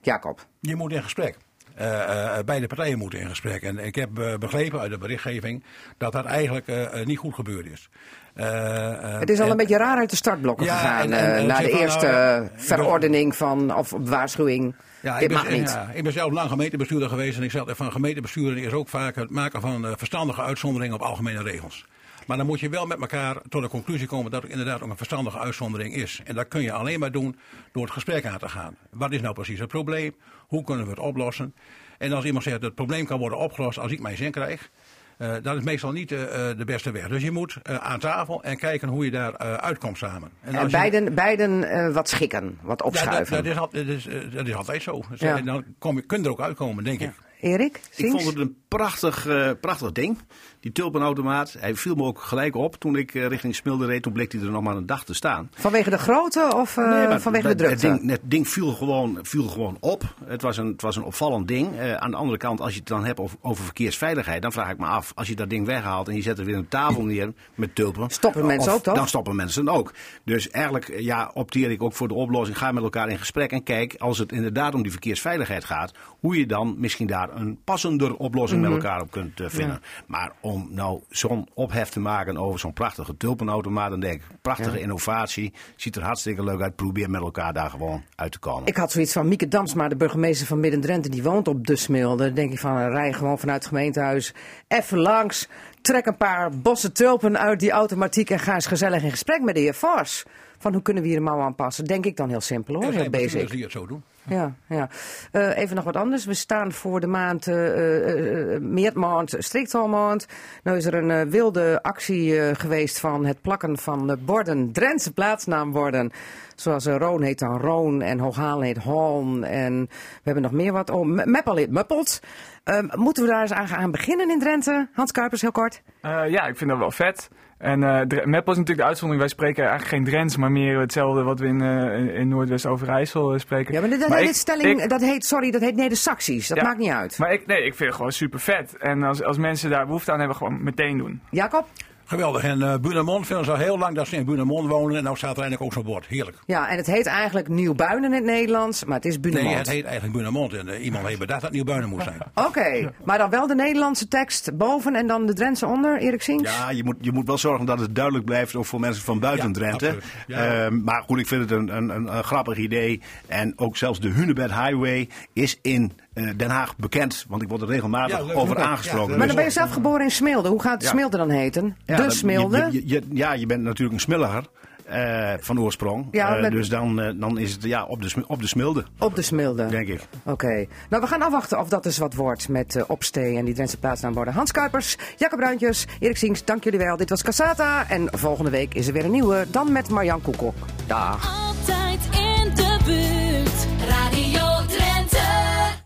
Jacob. Je moet in gesprek. Eh, eh, beide partijen moeten in gesprek. En ik heb begrepen uit de berichtgeving dat dat eigenlijk niet goed gebeurd is. Eh, eh, Het is al en- een beetje raar uit de startblokken Ja, gegaan. en- eh, en na zeg de van, eerste verordening van, of waarschuwing. Ja, Dit ik ben, mag niet. Ja, ik ben zelf lang gemeentebestuurder geweest en ik zeg van gemeentebestuurder is ook vaak het maken van verstandige uitzonderingen op algemene regels. Maar dan moet je wel met elkaar tot de conclusie komen dat het inderdaad ook een verstandige uitzondering is. En dat kun je alleen maar doen door het gesprek aan te gaan. Wat is nou precies het probleem? Hoe kunnen we het oplossen? En als iemand zegt dat het probleem kan worden opgelost als ik mijn zin krijg. Eh, dat is meestal niet eh, eh, de beste weg. Dus je moet aan tafel en kijken hoe je daar eh, uitkomt samen. En je- beiden, beiden eh, wat schikken, wat ja, dat, opschuiven. dat, is, al- dat, is, dat is altijd zo. Dus, Ja. En dan kom je, kun je er ook uitkomen, denk ik. Erik? Ik vond het een prachtig, eh, prachtig ding. Die tulpenautomaat. Hij viel me ook gelijk op toen ik eh, richting Smilde reed. Toen bleek hij er nog maar een dag te staan. Vanwege de grootte of eh, Nee, vanwege de drukte? Het ding, het ding viel, gewoon, viel gewoon op. Het was een, het was een opvallend ding. Eh, aan de andere kant, als je het dan hebt over, over verkeersveiligheid, dan vraag ik me af, als je dat ding weghaalt en je zet er weer een tafel neer met tulpen. Stoppen mensen ook, toch? Dan stoppen mensen ook. Dus eigenlijk ja, opteer ik ook voor de oplossing. Ga met elkaar in gesprek en kijk, als het inderdaad om die verkeersveiligheid gaat, hoe je dan misschien daar een passender oplossing Mhm. met elkaar op kunt vinden. Maar om nou zo'n ophef te maken over zo'n prachtige tulpenautomaat, dan denk ik, prachtige innovatie, ziet er hartstikke leuk uit. Probeer met elkaar daar gewoon uit te komen. Ik had zoiets van Mieke Damsma, de burgemeester van Midden-Drenthe, die woont op de Smilde. Dan denk ik van, rij gewoon vanuit het gemeentehuis even langs. Trek een paar bossen tulpen uit die automatiek en ga eens gezellig in gesprek met de heer Vos. Van hoe kunnen we hier een mouw aanpassen? Denk ik dan heel simpel hoor, heel basic. die het zo doen. Ja, ja. Eh, even nog wat anders. We staan voor de maand eh eh, eh, Meertmaand, Striktalmaand. Nou is er een wilde actie eh, geweest van het plakken van eh, borden, Drentse plaatsnaamborden. Zoals Roon heet dan Roon en Hooghalen heet Hoorn. En we hebben nog meer wat. Oh, Meppel heet Muppelt. Ehm, moeten we daar eens aan gaan beginnen in Drenthe? Hans Kuipers, heel kort. Eh, ja, ik vind dat wel vet. En eh Dre- Meppel is natuurlijk de uitzondering. Wij spreken eigenlijk geen Drents, maar meer hetzelfde wat we in, eh, in- Noordwest-Overijssel eh, spreken. Ja, maar dit, Maar ik- stelling, ik- dat heet, sorry, dat heet Neder-Saxisch. Dat Ja. maakt niet uit. Maar ik, nee, ik vind het gewoon super vet. En als, als mensen daar behoefte aan hebben, gewoon meteen doen. Jacob? Geweldig. En uh, Bunemond vinden ze al heel lang dat ze in Bunemond wonen. En nou staat er eindelijk ook zo'n bord. Heerlijk. Ja, en het heet eigenlijk Nieuwbuinen in het Nederlands, maar het is Bunemond. Nee, het heet eigenlijk Bunemond. En uh, iemand heeft bedacht dat het Nieuwbuinen moest zijn. Oké, maar dan wel de Nederlandse tekst boven en dan de Drentse onder, Erik Sinks? Ja, je moet, je moet wel zorgen dat het duidelijk blijft, ook voor mensen van buiten Ja, Drenthe. Ja. Uh, maar goed, ik vind het een, een, een, een grappig idee. En ook zelfs de Hunebed Highway is in eh, Den Haag bekend. Want ik word er regelmatig Ja, leuk. over aangesproken. ja, Maar dan ben je zelf geboren in Smilde. Hoe gaat Ja. Smilde dan heten? Ja, de dat- Smilde? je- je- je- ja, je bent natuurlijk een smilliger. eh, van oorsprong. Ja, Eh, Dus dan, eh, dan is het ja, op, de, op de smilde, Op de Smilde. denk ik. Oké. Nou, we gaan afwachten of dat dus wat wordt met eh Opstee en die Drentse plaatsnaamborden. Hans Kuipers, Jacob Bruintjes, Erik Sinks, dank jullie wel. Dit was Casata en volgende week is er weer een nieuwe. Dan met Marjan Koekoek. Dag. Altijd